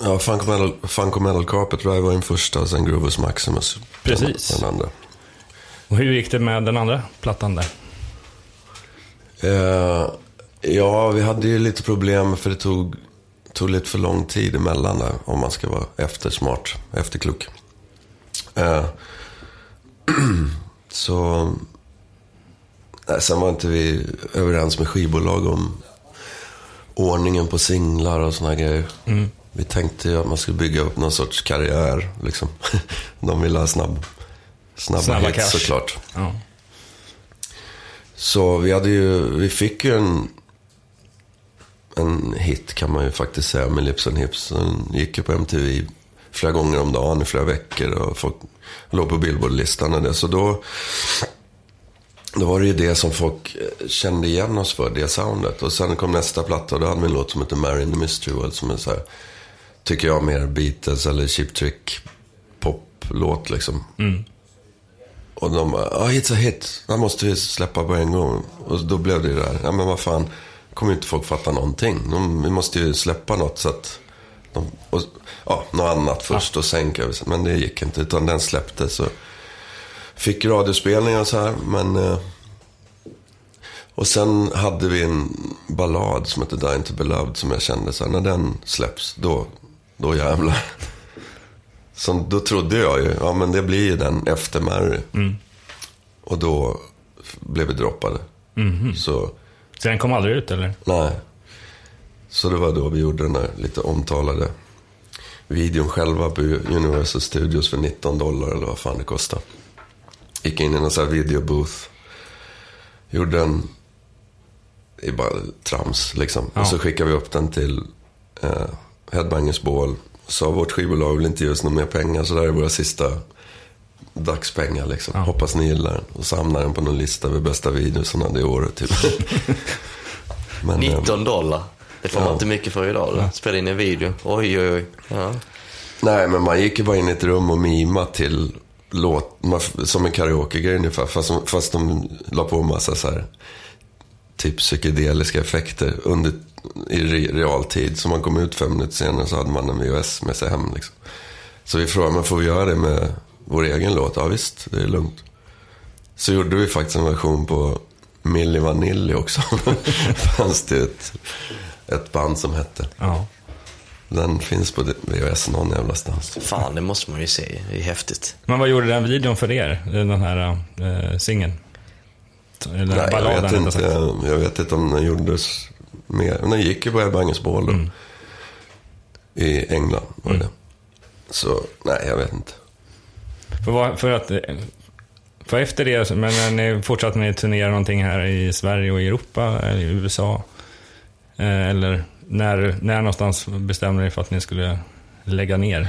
[SPEAKER 1] Ja, Funk och Metal, Funk Metal Carpet Drive var den första och sen Groovus Maximus.
[SPEAKER 2] Precis.
[SPEAKER 1] Den, andra.
[SPEAKER 2] Och hur gick det med den andra plattan där?
[SPEAKER 1] Eh, ja, vi hade ju lite problem för det tog, tog lite för lång tid emellan där. Om man ska vara eftersmart, efterklok. Eh, Så... Nej, sen var inte vi överens med skivbolag om ordningen på singlar och såna grejer. Vi tänkte ju att man skulle bygga upp någon sorts karriär. Liksom. De ville ha snabb, snabba,
[SPEAKER 2] Snabba
[SPEAKER 1] hits
[SPEAKER 2] cash.
[SPEAKER 1] såklart.
[SPEAKER 2] Ja.
[SPEAKER 1] Så vi hade ju, vi fick ju en, en hit kan man ju faktiskt säga med Lips and Hips. Den gick ju på MTV flera gånger om dagen i flera veckor och folk låg på Billboard-listan och det. Så då, då var det ju det som folk kände igen oss för, det soundet. Och sen kom nästa platta och då hade vi en låt som heter Mary in the Mystery World som är så här, tycker jag, mer Beatles eller Cheap Trick poplåt liksom. Och de bara, ja, it's a hit. Den måste vi släppa på en gång. Och då blev det ju där, ja men vad fan, kommer ju inte folk fatta någonting. De, vi måste ju släppa något så att, de, och, ja, något annat först och sen kan vi, men det gick inte. Utan den släpptes så fick radiospelningar och så här, men eh, och sen hade vi en ballad som heter Dying to be loved som jag kände så här, när den släpps, då, då jävlar. Så då trodde jag ju, ja men det blir ju den efter Mary. Och då blev vi droppade. Så,
[SPEAKER 2] Så den kom aldrig ut eller?
[SPEAKER 1] nej. Så det var då vi gjorde den där lite omtalade videon själva på Universal Studios för 19 dollar eller vad fan det kostade. Gick in i någon sån här videobooth. Gjorde en, det är bara trams liksom.
[SPEAKER 2] Ja.
[SPEAKER 1] Och så skickade vi upp den till eh, Headbangers Ball. Sa vårt skivbolag vill inte ge oss några mer pengar så där är våra sista dagspengar liksom.
[SPEAKER 2] Ja.
[SPEAKER 1] Hoppas ni gillar den. Och så hamnade den på någon lista över bästa videosarna det året typ. Men, eh,
[SPEAKER 3] 19 dollar. Det får man
[SPEAKER 1] Ja.
[SPEAKER 3] inte mycket för idag. Då. Spela in en video. Oj, oj, oj. Ja.
[SPEAKER 1] Nej, men man gick ju bara in i ett rum och mima till låt, man- som en karaokegrej ungefär. Fast, de- fast de la på en massa så här, typ psykedeliska effekter under, i re, realtid. Så man kom ut fem minuter senare så hade man en VHS med sig hem. Liksom. Så vi frågade, men får vi göra det med vår egen låt? Ja visst, det är lugnt. Så gjorde vi faktiskt en version på Milli Vanilli också. fanns det ett, ett band som hette.
[SPEAKER 2] Ja.
[SPEAKER 1] Den finns på VHS någon jävla stans.
[SPEAKER 3] Fan, det måste man ju se. Det är häftigt.
[SPEAKER 2] Men vad gjorde den videon för er? Den här uh, singeln? Eller
[SPEAKER 1] Nej, jag
[SPEAKER 2] balladen,
[SPEAKER 1] vet,
[SPEAKER 2] rättare
[SPEAKER 1] inte, jag vet inte om den gjordes mer. Men den gick ju på Ebbe Bål då.
[SPEAKER 2] Mm.
[SPEAKER 1] I England var det. Så, nej, jag vet inte.
[SPEAKER 2] För, vad, för att... För efter det, men när ni fortsatte ni turnera någonting här i Sverige och i Europa, eller i USA? Eh, Eller när, när någonstans bestämde ni för att ni skulle lägga ner?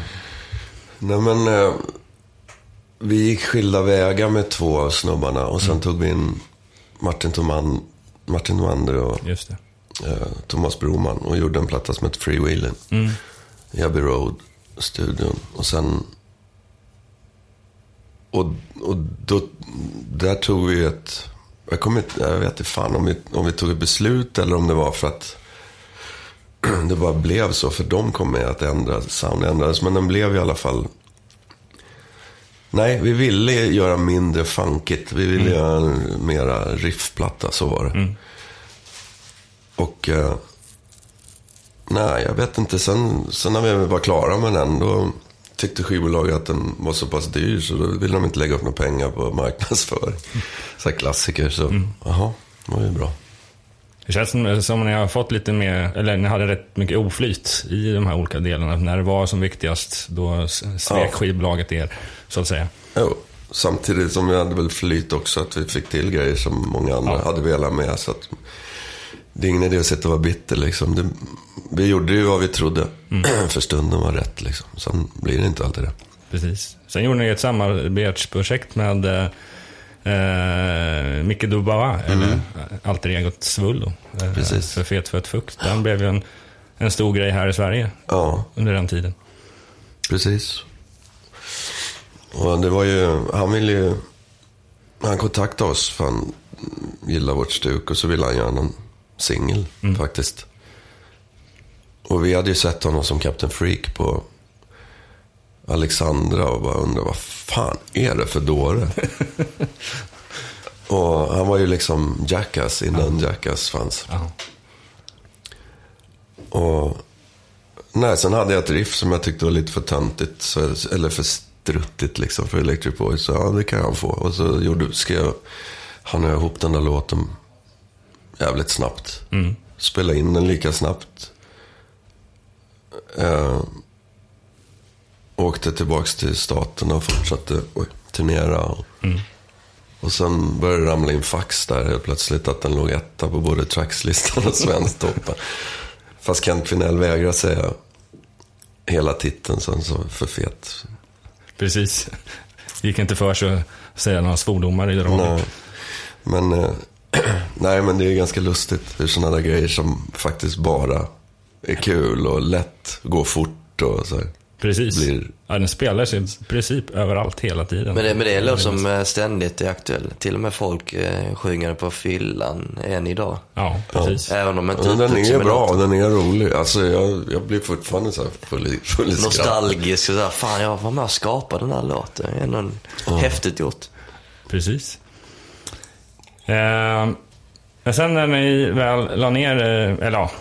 [SPEAKER 1] Nej, men eh, vi gick skilda vägar med två av snubbarna. Och
[SPEAKER 2] Mm.
[SPEAKER 1] sen tog vi in Martin, Toman, Martin Tomander och
[SPEAKER 2] Just det.
[SPEAKER 1] Eh, Thomas Broman. Och gjorde en platta som heter Freewheeling.
[SPEAKER 2] Mm.
[SPEAKER 1] i Abbey Road-studion. Och sen... Och, och då, där tog vi ett... Jag, kommer, inte- jag vet inte fan om vi, om vi tog ett beslut eller om det var för att det bara blev så. För de kom med att ändra, sound ändrades. Men den blev i alla fall... Nej, vi ville göra mindre funkigt. Vi ville göra en mera riffplatta, så var det. Och... Eh, Nej, jag vet inte. Sen, sen när vi var klara med den, då tyckte skivbolaget att den var så pass dyr så då ville de inte lägga upp några pengar på marknadsföring. Så här klassiker, så jaha, det var ju bra.
[SPEAKER 2] Det känns som, som ni har fått lite mer, eller ni hade rätt mycket oflyt i de här olika delarna. När det var som viktigast, då svek
[SPEAKER 1] Ja.
[SPEAKER 2] skivbolaget er, så att säga.
[SPEAKER 1] Jo, samtidigt som vi hade väl flyt också att vi fick till grejer som många andra
[SPEAKER 2] Ja.
[SPEAKER 1] hade velat med. Så att det är ingen idé att sitta och vara bitter liksom. Det, vi gjorde ju vad vi trodde för stunden var rätt liksom. Sen blir det inte alltid det.
[SPEAKER 2] Precis. Sen gjorde ni ett samarbetsprojekt med eh, eh, Micke Dubois, eller alter egot Svullo. Eh,
[SPEAKER 1] Precis.
[SPEAKER 2] För Fet för ett fukt. Den blev ju en, en stor grej här i Sverige
[SPEAKER 1] Ja,
[SPEAKER 2] under den tiden.
[SPEAKER 1] Precis. Och det var ju, han ville ju, han kontaktade oss för han gillar vårt stuk och så ville han göra någon singel faktiskt. Och vi hade ju sett honom som Captain Freak på Alexandra och bara undrade vad fan är det för dåre? och han var ju liksom Jackass innan Jackass fanns.
[SPEAKER 2] Ja.
[SPEAKER 1] Och nej, sen hade jag ett riff som jag tyckte var lite för töntigt. Så, eller för struttigt liksom för Electric Boys. Så ja, det kan han få. Och så gjorde, skrev han och jag ihop den där låten jävligt snabbt.
[SPEAKER 2] Mm.
[SPEAKER 1] Spela in den lika snabbt. Eh, åkte tillbaks till staten och fortsatte oj, turnera. Och, och sen började det ramla in fax där helt plötsligt att den låg etta på både trackslistan och Svensktoppen. Fast Kent Kvinnell vägrar säga hela titeln, så så för fet.
[SPEAKER 2] Precis. Gick inte för sig att säga några svordomar i radio.
[SPEAKER 1] Men, eh, nej, men det är ganska lustigt hur sådana där grejer som faktiskt bara är kul och lätt, går fort och så här.
[SPEAKER 2] Precis.
[SPEAKER 1] Blir-
[SPEAKER 2] Ja, den spelar sig i princip överallt hela tiden.
[SPEAKER 3] Men det, men det är en låt som eh, ständigt är aktuell. Till och med folk eh, sjunger den på fyllan än idag.
[SPEAKER 2] Ja, precis.
[SPEAKER 3] Även om inte
[SPEAKER 1] Ja, den
[SPEAKER 3] uttrycks
[SPEAKER 1] är
[SPEAKER 3] som en
[SPEAKER 1] bra
[SPEAKER 3] låt.
[SPEAKER 1] och den är rolig. Alltså jag, jag blir fortfarande så här full full.
[SPEAKER 3] Nostalgisk och sådär. Fan, jag var med och skapade den här låten. Det är ändå häftigt gjort.
[SPEAKER 2] Precis. Eh, men sen när ni väl la ner, eh, eller ja,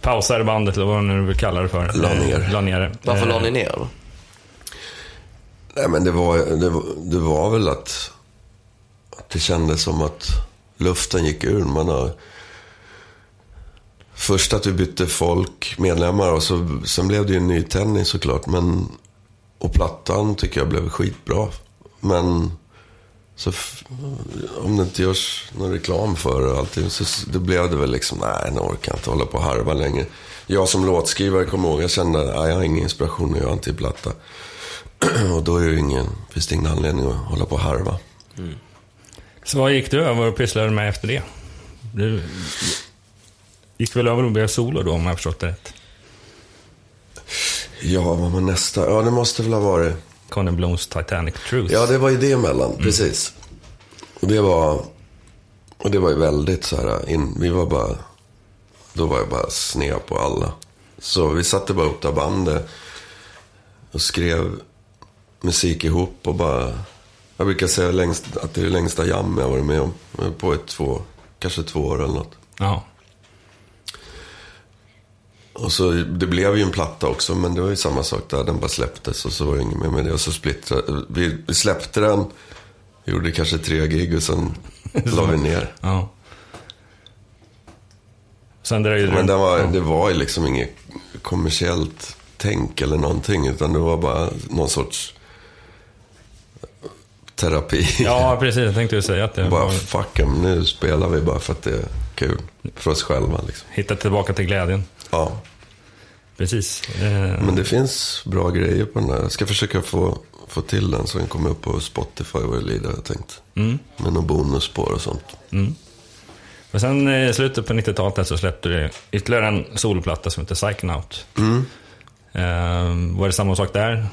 [SPEAKER 2] pausade bandet eller vad nu vill kalla det för.
[SPEAKER 1] La ner.
[SPEAKER 2] Eh, La ner.
[SPEAKER 3] Varför
[SPEAKER 2] Eh,
[SPEAKER 3] la ni ner då?
[SPEAKER 1] Nej men det var, det, var, det var väl att, att det kändes som att luften gick ur. Man har, först att vi bytte folk, medlemmar och så, sen blev det ju en ny tennis såklart. Men, och plattan tycker jag blev skitbra. Men så om det inte görs någon reklam för det och allting så då blev det väl liksom, nej nu orkar jag inte hålla på och harva längre. Jag som låtskrivare kommer ihåg, jag kände, nej jag har ingen inspiration att göra en till platta. Och då är det ingen, finns det ingen anledning att hålla på och harva.
[SPEAKER 2] Så vad gick du över och pysslade med efter det? Du gick väl över och blev solo då om jag har förstått det rätt?
[SPEAKER 1] Ja, vad var nästa? Ja, det måste väl ha varit.
[SPEAKER 2] Conan Blooms Titanic Truth.
[SPEAKER 1] Ja, det var ju det emellan, precis. Och det var, och det var ju väldigt så här, in, vi var bara, då var jag bara sned på alla. Så vi satte bara upp det bandet och skrev musik ihop och bara, jag brukar säga längst, att det är det längsta jam jag varit med om. Jag på i två, kanske två år eller något.
[SPEAKER 2] Ja.
[SPEAKER 1] Och så, det blev ju en platta också, men det var ju samma sak där. Den bara släpptes och så var det inget mer med det. Och så splittrade vi. Vi släppte den, gjorde kanske tre gig och sen la vi ner.
[SPEAKER 2] ja. Sen dröjde
[SPEAKER 1] Men
[SPEAKER 2] det.
[SPEAKER 1] den var, det var ju liksom inget kommersiellt tänk eller någonting. Utan det var bara någon sorts terapi.
[SPEAKER 2] Ja, precis. Jag tänkte ju säga att det
[SPEAKER 1] bara
[SPEAKER 2] var...
[SPEAKER 1] fuck em, nu spelar vi bara för att det är kul. För oss själva liksom.
[SPEAKER 2] Hitta tillbaka till glädjen.
[SPEAKER 1] Ja.
[SPEAKER 2] Precis. Eh,
[SPEAKER 1] Men det finns bra grejer på den här. Jag ska försöka få, få till den så den kommer upp på Spotify vad det lider, har jag tänkt.
[SPEAKER 2] Mm.
[SPEAKER 1] Med några bonusspår och sånt.
[SPEAKER 2] Och sen i slutet på 90-talet så släppte du ytterligare en soloplatta som heter Psychonaut.
[SPEAKER 1] Mm.
[SPEAKER 2] Eh, var det samma sak där?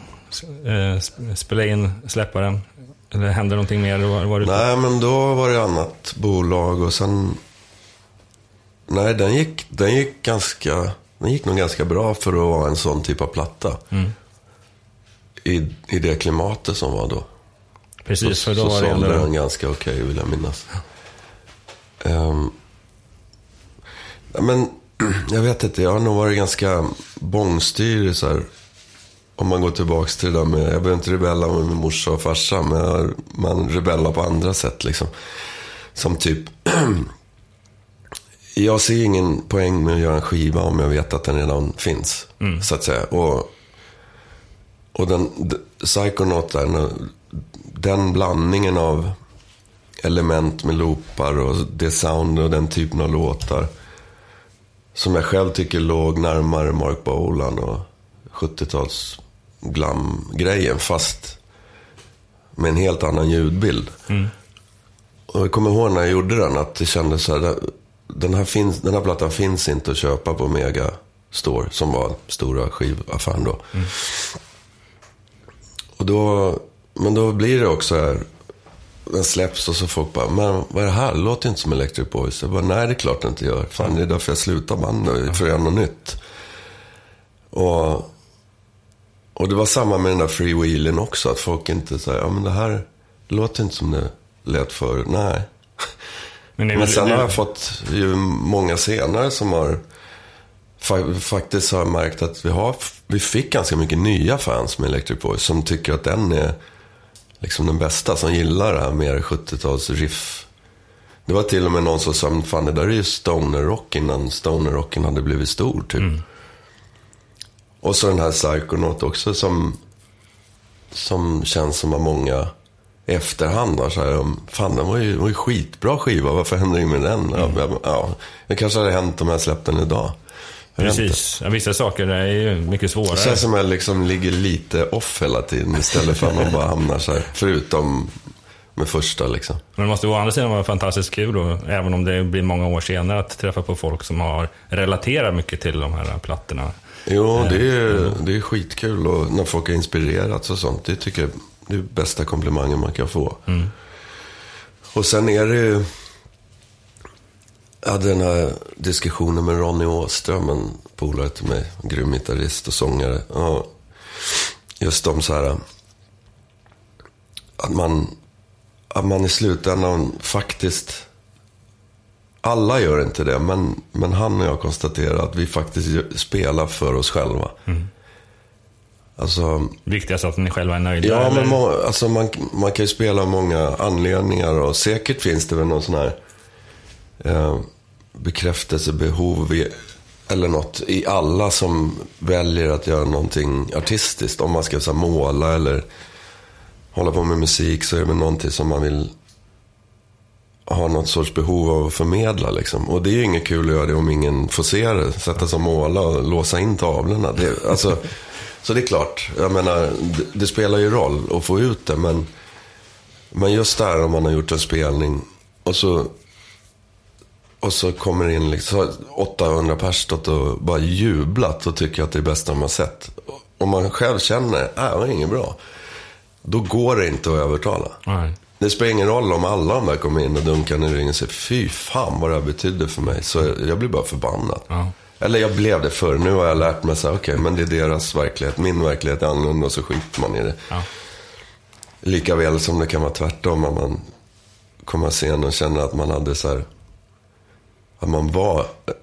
[SPEAKER 2] Eh, sp- spela in, släppa den? Eller hände någonting mer? Var, var det
[SPEAKER 1] Nej, men då var det annat bolag och sen... Nej, den gick, den gick ganska... Den gick nog ganska bra för att vara en sån typ av platta.
[SPEAKER 2] Mm.
[SPEAKER 1] I, I det klimatet som var då.
[SPEAKER 2] Precis,
[SPEAKER 1] så,
[SPEAKER 2] för då
[SPEAKER 1] så
[SPEAKER 2] var det ändå...
[SPEAKER 1] den ganska okej, vill jag minnas. Ja, men jag vet inte, jag har nog varit ganska bångstyrig så här. Om man går tillbaka till det där med, jag behöver inte rebella med min morsa och farsa, men jag, man rebellar på andra sätt liksom. Som typ, jag ser ingen poäng med att göra en skiva om jag vet att den redan finns. Så att säga. Och, och den, Psychonaut där, den blandningen av element med loopar och det sound och den typen av låtar. Som jag själv tycker låg närmare Mark Bolan och 70-tals glam-grejen. Fast med en helt annan ljudbild. Och jag kommer ihåg när jag gjorde den att det kändes så här. Den här, finns, den här plattan finns inte att köpa på Mega Store. Som var stora skivaffären då. Och då, men då blir det också här. Den släpps och så folk bara, men vad är det här? Låter inte som Electric Boys. Jag bara, nej det är klart det inte gör. Fan, det är därför jag slutar bandet, för att göra något nytt. Och, och det var samma med den där freewheelen också. Att folk inte säger, ja men det här låter inte som det lät förut. Nej.
[SPEAKER 2] Men,
[SPEAKER 1] Men sen har jag fått ju många senare som har fa- faktiskt har märkt att vi har vi fick ganska mycket nya fans med Electric Boys som tycker att den är liksom den bästa. Som gillar det här mer 70-tals riff. Det var till och med någon som sa, fan det där är ju stoner-rock innan stoner-rocken hade blivit stor typ. Och så den här Psychonaut också som, som känns som att många efterhand så här, fan den var ju, var ju skitbra skiva, varför händer inget med den? Ja, Ja, ja, det kanske hade hänt om jag släppte den idag.
[SPEAKER 2] Precis. Ja, vissa saker är ju mycket svårare.
[SPEAKER 1] Det känns som att jag liksom ligger lite off hela tiden istället för att man bara hamnar så här. Förutom med första liksom.
[SPEAKER 2] Men det måste å andra sidan vara fantastiskt kul, och, även om det blir många år senare, att träffa på folk som har relaterat mycket till de här plattorna.
[SPEAKER 1] Jo, det är, det är skitkul och när folk har inspirerats och sånt. Det tycker jag det är bästa komplimangen man kan få. Och sen är det ju... Jag hade den här diskussionen med Ronny Åström, en polare till mig. En grym gitarrist och sångare. Ja, just om så här... Att man, att man i slutändan faktiskt... Alla gör inte det, men, men han och jag konstaterar att vi faktiskt spelar för oss själva. Alltså,
[SPEAKER 2] Viktigast att ni själva är nöjda.
[SPEAKER 1] Ja,
[SPEAKER 2] eller?
[SPEAKER 1] men må, alltså man, man kan ju spela av många anledningar och säkert finns det väl någon sån här eh, bekräftelsebehov i, eller något i alla som väljer att göra någonting artistiskt. Om man ska så här, måla eller hålla på med musik så är det väl någonting som man vill ha något sorts behov av att förmedla. Liksom. Och det är ju inget kul att göra det om ingen får se det. Sätta sig och måla och låsa in tavlorna. Det, alltså, så det är klart, jag menar, det, det spelar ju roll att få ut det. Men, men just där om man har gjort en spelning och så, och så kommer det in liksom, så har 800 pers stått och bara jublat och tycker att det är bästa de har sett. Om man själv känner, äh, det var inget bra. Då går det inte att övertala.
[SPEAKER 2] Nej.
[SPEAKER 1] Det spelar ingen roll om alla de där kommer in och dunkar ner ringen och säger fy fan vad det här betydde för mig. Så jag blir bara förbannad.
[SPEAKER 2] Ja.
[SPEAKER 1] Eller jag blev det förr. Nu har jag lärt mig så här, okej, men det är deras verklighet. Min verklighet är annorlunda och så skiter man i det.
[SPEAKER 2] Ja.
[SPEAKER 1] Lika väl som det kan vara tvärtom. Att man kommer scen och känner att man hade så här, att man var eh,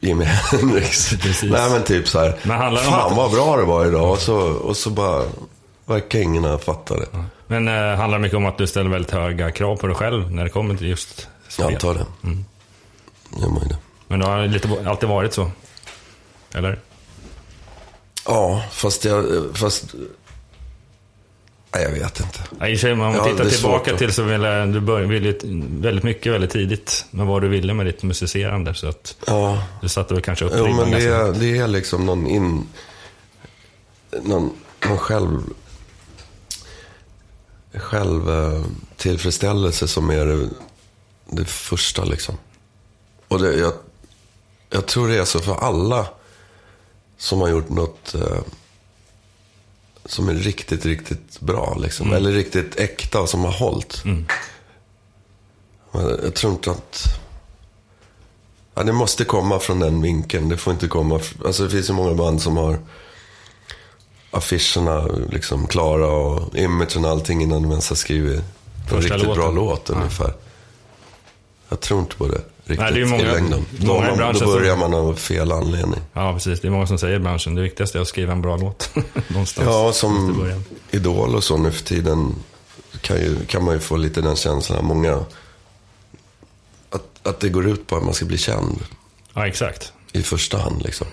[SPEAKER 1] Jimi Hendrix.
[SPEAKER 2] Precis.
[SPEAKER 1] Nej men typ så här, fan
[SPEAKER 2] att-
[SPEAKER 1] vad bra det var idag. Och så, och så bara, verkar ingen ha fattat det.
[SPEAKER 2] Men eh, handlar det mycket om att du ställer väldigt höga krav på dig själv när det kommer till just spel?
[SPEAKER 1] Jag antar det. Mm. Gör man ju det.
[SPEAKER 2] Men det har lite, alltid varit så? Eller?
[SPEAKER 1] Ja, fast jag, fast... Nej, jag vet inte.
[SPEAKER 2] Ja, sig, om man
[SPEAKER 1] Ja,
[SPEAKER 2] tittar tillbaka till så ville du börja, ville väldigt mycket väldigt tidigt med vad du ville med ditt musicerande. Så att
[SPEAKER 1] Ja,
[SPEAKER 2] du satte väl kanske upp ribban
[SPEAKER 1] men det är, det är liksom någon in... Någon, någon själv... Själv tillfredsställelse som är det, det första liksom. Och det, jag, jag tror det är så för alla som har gjort något eh, som är riktigt, riktigt bra. Liksom. Eller riktigt äkta och som har hållit. Men jag tror inte att... Ja, det måste komma från den vinkeln. Det får inte komma... Alltså det finns ju många band som har affischerna liksom klara och imagen och allting innan de ens har skrivit en riktigt bra
[SPEAKER 2] låten.
[SPEAKER 1] låt ungefär. Jag tror inte på det riktigt
[SPEAKER 2] Nej, det är många-
[SPEAKER 1] i längden. Då,
[SPEAKER 2] många
[SPEAKER 1] man, då börjar man av fel anledning.
[SPEAKER 2] Ja, precis. Det är många som säger i branschen. Det viktigaste är att skriva en bra låt. Någonstans.
[SPEAKER 1] Ja, som. Idol och så nu för tiden kan, ju, kan man ju få lite den känslan. Många, att, att det går ut på att man ska bli känd
[SPEAKER 2] Ja, exakt.
[SPEAKER 1] i första hand. Liksom.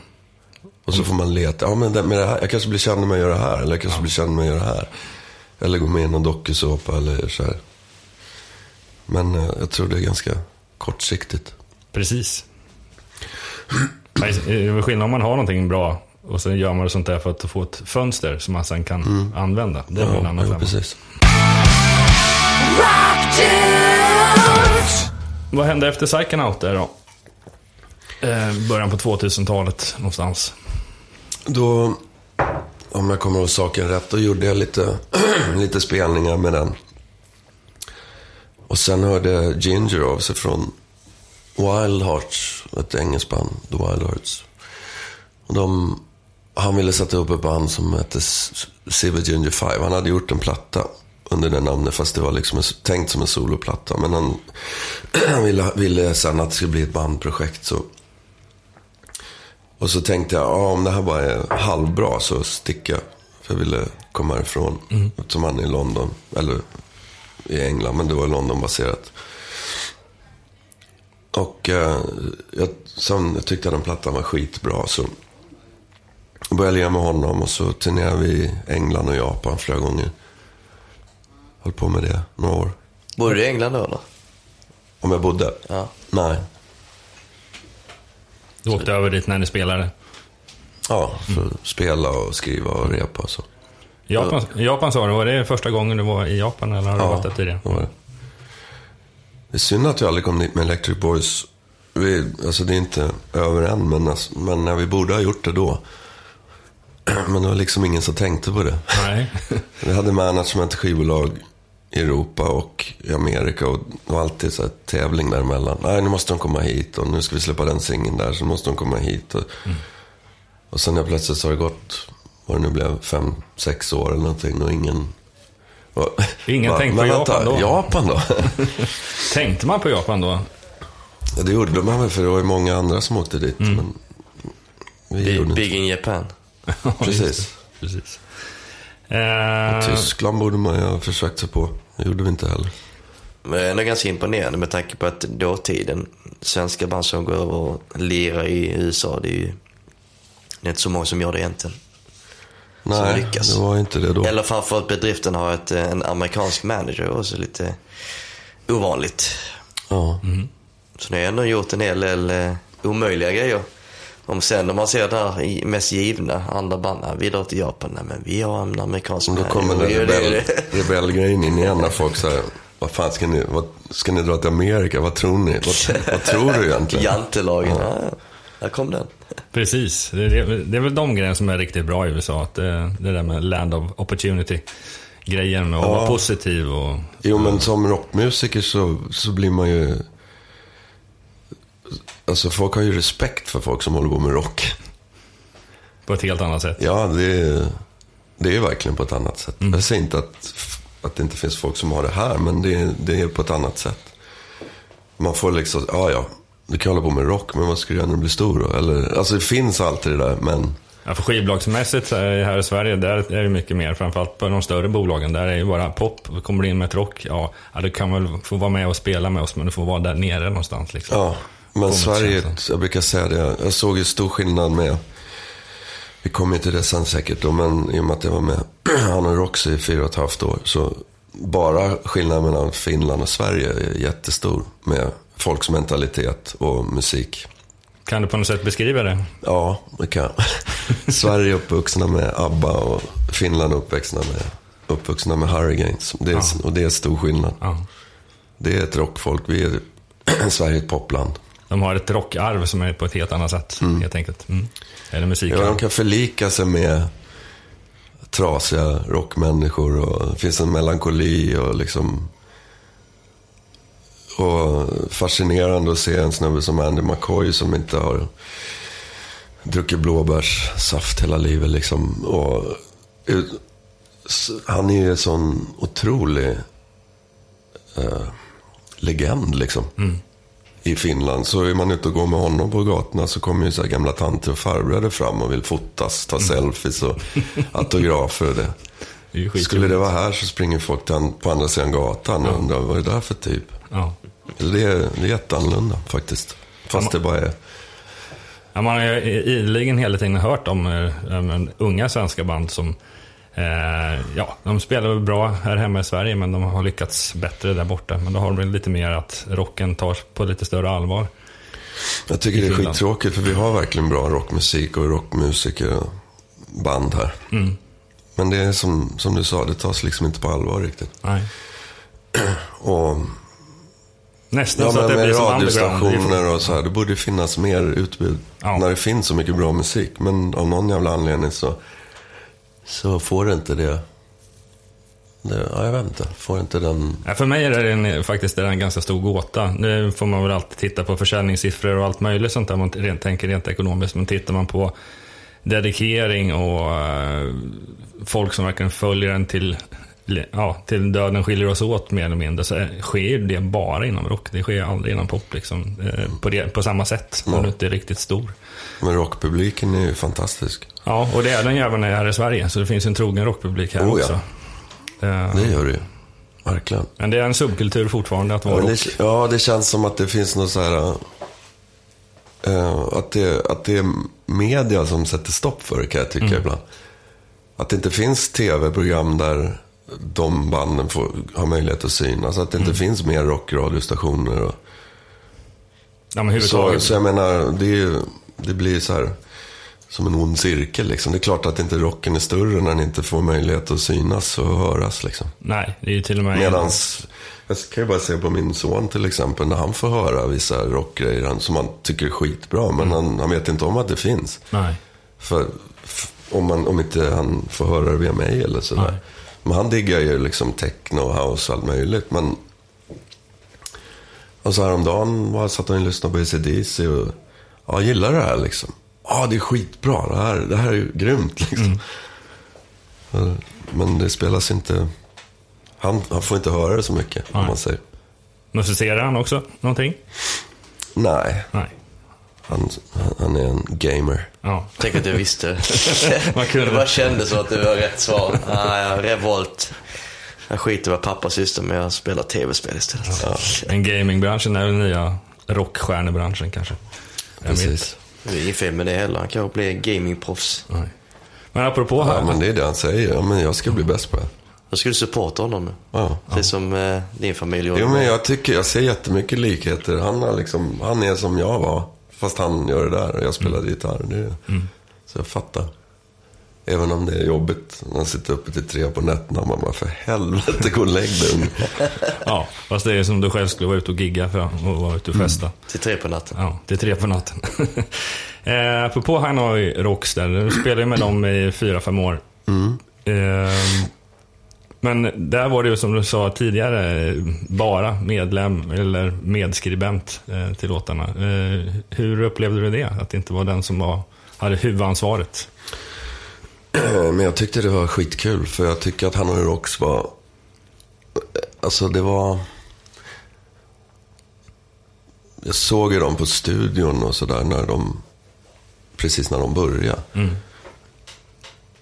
[SPEAKER 1] Och så får man leta. Ja, men det, med det här, jag kanske blir känd med att göra det här. Eller jag kanske blir känd med att göra det här. Eller gå med i någon dokusåpa eller så här. Men eh, jag tror det är ganska kortsiktigt.
[SPEAKER 2] Precis. Nej, Det är skillnad om man har någonting bra och sen gör man det sånt där för att få ett fönster som man sen kan använda. Det är väl en annan
[SPEAKER 1] Mm. ja, precis.
[SPEAKER 2] Vad hände efter Psychonaut där då? Eh, början på 2000-talet någonstans.
[SPEAKER 1] Då, om jag kommer ihåg saken rätt, då gjorde jag lite, lite spelningar med den. Och sen hörde Ginger av sig från Wild Hearts, ett engelskt band, The Wild Hearts. Och de, han ville sätta upp ett band som hette Silver Ginger 5. Han hade gjort en platta under det namnet, fast det var liksom tänkt som en soloplatta. Men han, han ville, ville sen att det skulle bli ett bandprojekt. Så Och så tänkte jag, ja, om det här bara är halvbra så sticker jag. För jag ville komma härifrån. Mm. Eftersom han är i London, eller i England, men det var London-baserat. Och eh, jag, sen jag tyckte jag den plattan var skitbra. Så började leva med honom och så turnerade vi i England och Japan flera gånger. Höll på med det några år.
[SPEAKER 3] Bodde du i England då eller?
[SPEAKER 1] Om jag bodde?
[SPEAKER 3] Ja.
[SPEAKER 1] Nej.
[SPEAKER 2] Du åkte över dit när ni spelade?
[SPEAKER 1] Ja, för att spela och skriva och repa och så.
[SPEAKER 2] Japan, Japan sa du, var det första gången du var i Japan eller har du
[SPEAKER 1] Ja,
[SPEAKER 2] varit där tidigare?
[SPEAKER 1] det var det. Det är synd att vi aldrig kom dit med Electric Boys. Vi, alltså det är inte över än, men, alltså, men när vi borde ha gjort det då. Men det var liksom ingen som tänkte på det.
[SPEAKER 2] Nej.
[SPEAKER 1] Vi hade management skivbolag i Europa och i Amerika och det var alltid så här tävling däremellan. Nej, nu måste de komma hit och nu ska vi släppa den singeln där, så måste de komma hit. Och, och sen när plötsligt så har det gått, vad det nu blev, fem, sex år eller någonting och ingen... Och,
[SPEAKER 2] Ingen
[SPEAKER 1] Va,
[SPEAKER 2] tänkte på Japan då?
[SPEAKER 1] Japan då?
[SPEAKER 2] Tänkte man på Japan då?
[SPEAKER 1] ja, det gjorde man väl för det var ju många andra som åkte dit. Men vi
[SPEAKER 3] Big,
[SPEAKER 1] gjorde
[SPEAKER 3] Big in Japan.
[SPEAKER 1] Precis.
[SPEAKER 2] Precis. Eh,
[SPEAKER 1] Tyskland borde man ju ha försökt sig på. Det gjorde vi inte heller.
[SPEAKER 3] Men det är ändå ganska imponerande med tanke på att dåtiden, svenska band som går över och lirar i USA, det är ju det är inte så många som gör det egentligen.
[SPEAKER 1] Nej,
[SPEAKER 3] lyckas.
[SPEAKER 1] det var inte det då.
[SPEAKER 3] Eller framförallt bedriften har ett, eh, en amerikansk manager också lite ovanligt.
[SPEAKER 1] Ja.
[SPEAKER 3] Så ni har ändå gjort en hel del eh, omöjliga grejer. Om sen när man ser det här mest givna, andra band, "Nej, vi drar till Japan, nej men vi har en amerikansk
[SPEAKER 1] Och då
[SPEAKER 3] manager."
[SPEAKER 1] kommer den rebell, rebellgrejen in igen när folk säger vad fan ska ni, vad, ska ni dra till Amerika? Vad tror ni? Vad, vad tror du egentligen?
[SPEAKER 3] Jantelagen, ja. ja. Där kom den.
[SPEAKER 2] Precis. Det är, det är väl de grejerna som är riktigt bra i USA. Att det, det där med land of opportunity. Grejen med att vara positiv och...
[SPEAKER 1] Jo, men som rockmusiker så, så blir man ju... Alltså folk har ju respekt för folk som håller på med rock.
[SPEAKER 2] På ett helt annat sätt.
[SPEAKER 1] Ja, det är, det är verkligen på ett annat sätt. Jag säger inte att, att det inte finns folk som har det här, men det, är- det är på ett annat sätt. Man får liksom, ja ja, du kan hålla på med rock, men vad ska du göra när du blir stor då? Eller, alltså det finns alltid det där, men
[SPEAKER 2] Ja, för skivbolagsmässigt här i Sverige, där är det mycket mer. Framförallt på de större bolagen. Där är det bara pop. Kommer du in med ett rock, ja, du kan väl få vara med och spela med oss, men du får vara där nere någonstans. Liksom.
[SPEAKER 1] Ja, men
[SPEAKER 2] Kommer
[SPEAKER 1] Sverige,
[SPEAKER 2] känslan.
[SPEAKER 1] jag brukar säga det, jag såg ju stor skillnad med, vi kommer ju till det sen säkert då, men i och med att jag var med han och Roxy i fyra och ett halvt år, så bara skillnaden mellan Finland och Sverige är jättestor med folks mentalitet och musik.
[SPEAKER 2] Kan du på något sätt beskriva det?
[SPEAKER 1] Ja, det kan. Sverige uppvuxna med ABBA och Finland uppvuxna med, uppvuxna med Hurricanes. Det är,
[SPEAKER 2] Ja.
[SPEAKER 1] Och det är stor skillnad.
[SPEAKER 2] Ja.
[SPEAKER 1] Det är ett rockfolk, vi är, Sverige ett popland.
[SPEAKER 2] De har ett rockarv som är på ett helt annat sätt, helt enkelt. Mm. Eller musik.
[SPEAKER 1] Ja, de kan förlika sig med trasiga rockmänniskor och det finns en melankoli och liksom... Och fascinerande att se en snubbe som Andy McCoy som inte har druckit blåbärssaft hela livet liksom. Och, han är ju en sån otrolig eh, legend liksom i Finland. Så är man ute och går med honom på gatorna så kommer ju så här gamla tanter och farbröder fram och vill fotas, ta selfies och autografer och det.
[SPEAKER 2] Det.
[SPEAKER 1] Skulle det vara här så springer folk på andra sidan gatan och undrar vad är det där för typ?
[SPEAKER 2] Ja.
[SPEAKER 1] Det, är, det är jätteannorlunda faktiskt. Fast det bara är...
[SPEAKER 2] Ja, man har ju ideligen hela tiden hört om eh, eh, unga svenska band som eh, ja, de spelar väl bra här hemma i Sverige, men de har lyckats bättre där borta. Men då har de lite mer att rocken tar på lite större allvar.
[SPEAKER 1] Jag tycker det är skittråkigt för vi har verkligen bra rockmusik och rockmusiker och band här.
[SPEAKER 2] Mm.
[SPEAKER 1] Men det är som, som du sa, det tas liksom inte på allvar riktigt.
[SPEAKER 2] Nej.
[SPEAKER 1] Och
[SPEAKER 2] Nästan
[SPEAKER 1] Ja,
[SPEAKER 2] så att det blir som
[SPEAKER 1] radiostationer och så här. Det borde finnas mer utbud
[SPEAKER 2] Ja.
[SPEAKER 1] när det finns så mycket bra musik. Men av någon jävla anledning så, så får det inte det. det ja, jag vet inte. Får inte den...
[SPEAKER 2] Ja, för mig är det en, faktiskt det är en ganska stor gåta. Nu får man väl alltid titta på försäljningssiffror och allt möjligt sånt där man rent, tänker rent ekonomiskt. Men tittar man på dedikering och eh, folk som verkligen följer en till ja, till döden skiljer oss åt mer eller mindre, så sker ju det bara inom rock. Det sker aldrig inom pop liksom. Eh, på, det, på samma sätt, när du inte är riktigt stor.
[SPEAKER 1] Men rockpubliken är ju fantastisk.
[SPEAKER 2] Ja, och det är den ju även här i Sverige, så det finns en trogen rockpublik här
[SPEAKER 1] Oh, ja.
[SPEAKER 2] också. Eh,
[SPEAKER 1] Det gör det ju. Verkligen.
[SPEAKER 2] Men det är en subkultur fortfarande att vara
[SPEAKER 1] Ja
[SPEAKER 2] rock.
[SPEAKER 1] det, ja, det känns som att det finns något så här... eh, att, det, att det är media som sätter stopp för det kan jag tycka
[SPEAKER 2] Mm.
[SPEAKER 1] ibland. Att det inte finns tv-program där de banden får, har möjlighet att synas. Att det
[SPEAKER 2] Mm.
[SPEAKER 1] inte finns mer rockradiostationer. Och,
[SPEAKER 2] Ja, men
[SPEAKER 1] så, så jag menar, det, ju- det blir så här som en ond cirkel. Liksom. Det är klart att inte rocken är större när den inte får möjlighet att synas och höras. Liksom.
[SPEAKER 2] Nej, det är ju till och med...
[SPEAKER 1] Medans, jag kan ju bara se på min son till exempel, när han får höra vissa rockgrejer som han tycker är skitbra, men han, han vet inte om att det finns.
[SPEAKER 2] Nej.
[SPEAKER 1] För, f- om, man, om inte han får höra det via mig eller sådär.
[SPEAKER 2] Nej.
[SPEAKER 1] Men han diggar ju liksom techno, house och allt möjligt. Men och så häromdagen var, satt han och lyssnade på ACDC och ja, jag gillar det här liksom. Ja, det är skitbra. Det här, det här är ju grymt liksom.
[SPEAKER 2] Mm.
[SPEAKER 1] Men det spelas inte... Han, han får inte höra det så mycket, om
[SPEAKER 2] Nej.
[SPEAKER 1] man säger.
[SPEAKER 2] Musicerar han också någonting?
[SPEAKER 1] Nej,
[SPEAKER 2] Nej.
[SPEAKER 1] Han, han är en gamer.
[SPEAKER 2] Ja.
[SPEAKER 3] Tänk att jag visste.
[SPEAKER 2] Man kunde.
[SPEAKER 3] Det bara kändes som att det var rätt svar. Ah, ja, revolt. Jag skiter i vad pappa sysslar med, jag spelar tv-spel istället.
[SPEAKER 2] En gamingbranschen är den nya rockstjärnebranschen kanske.
[SPEAKER 1] Precis.
[SPEAKER 3] Det är inget fel med det heller, han kanske blir gamingproffs.
[SPEAKER 2] Nej. Men apropå här.
[SPEAKER 1] Ja, men det är det han säger. Ja, men jag ska bli bäst på det.
[SPEAKER 3] Då skulle du supporta honom.
[SPEAKER 1] Ja.
[SPEAKER 3] Precis som eh, din familj gjorde.
[SPEAKER 1] Jo, men jag tycker, jag ser jättemycket likheter. Han, har liksom, han är som jag var, fast han gör det där och jag spelar gitarr. Det, Så jag fattar. Även om det är jobbigt när man sitter uppe till tre på nätterna. Man bara, för helvete, gå och lägg dig.
[SPEAKER 2] Ja, fast det är som du själv skulle vara ute och gigga för och vara ute och festa.
[SPEAKER 3] Till tre på natten.
[SPEAKER 2] Ja, är tre på natten. eh, apropå Hanoi Rocks där, du spelade ju med dem i fyra, fem år. Eh, men där var det ju som du sa tidigare, bara medlem eller medskribent eh, till låtarna. Eh, hur upplevde du det? Att det inte var den som var, hade huvudansvaret?
[SPEAKER 1] Men jag tyckte det var skitkul, för jag tycker att Hanoi Rocks var... Alltså det var... Jag såg ju dem på studion och sådär när de... Precis när de började.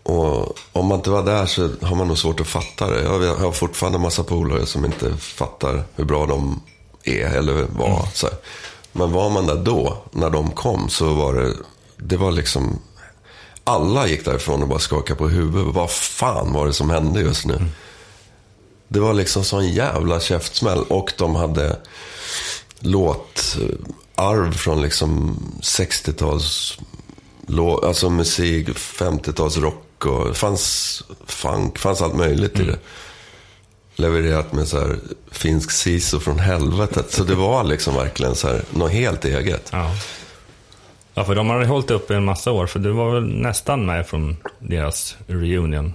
[SPEAKER 1] Och om man inte var där så har man nog svårt att fatta det. Jag har fortfarande massa polare som inte fattar hur bra de är eller var. Så här. Men var man där då, när de kom, så var det... Det var liksom... Alla gick därifrån och bara skakade på huvudet. Vad fan var det som hände just nu? Det var liksom sån jävla käftsmäll. Och de hade låtarv från liksom 60-tals lå- alltså musik, 50-tals rock och fanns funk, fanns allt möjligt i det. Levererat med så här finsk siso från helvetet. Så det var liksom verkligen så här något helt eget.
[SPEAKER 2] Ja. ja, för de hade hållit upp i en massa år, för du var väl nästan med från deras reunion.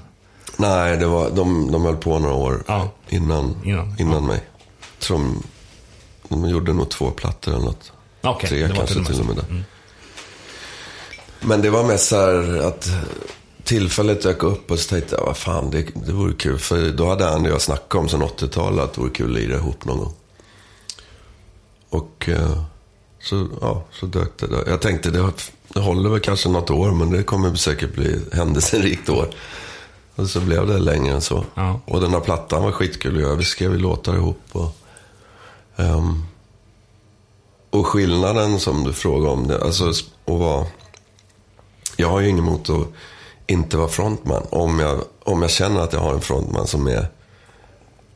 [SPEAKER 1] Nej, det var, de, de höll på några år
[SPEAKER 2] Ja.
[SPEAKER 1] innan,
[SPEAKER 2] Innan,
[SPEAKER 1] innan,
[SPEAKER 2] ja.
[SPEAKER 1] mig. Tror de, de gjorde nog två plattor eller något.
[SPEAKER 2] Okej,
[SPEAKER 1] Tre kanske
[SPEAKER 2] till och med
[SPEAKER 1] till och
[SPEAKER 2] så.
[SPEAKER 1] med det. Men det var mest så här att tillfället dök upp och så tänkte jag, vad fan, det, det vore kul. För då hade Andy och jag snackat om sen 80-talet att det vore kul att lira ihop någon gång. Och eh, så, ja, så dök det där. Jag tänkte, det, det håller väl kanske något år, men det kommer säkert bli händelserikt år. Och så blev det längre än så.
[SPEAKER 2] Ja.
[SPEAKER 1] Och den här plattan var skitkul att göra. Vi skrev låtar ihop. Och, ehm, och skillnaden som du frågade om, det, alltså att vara... Jag har ju inget emot att inte vara frontman. Om jag, om jag känner att jag har en frontman som är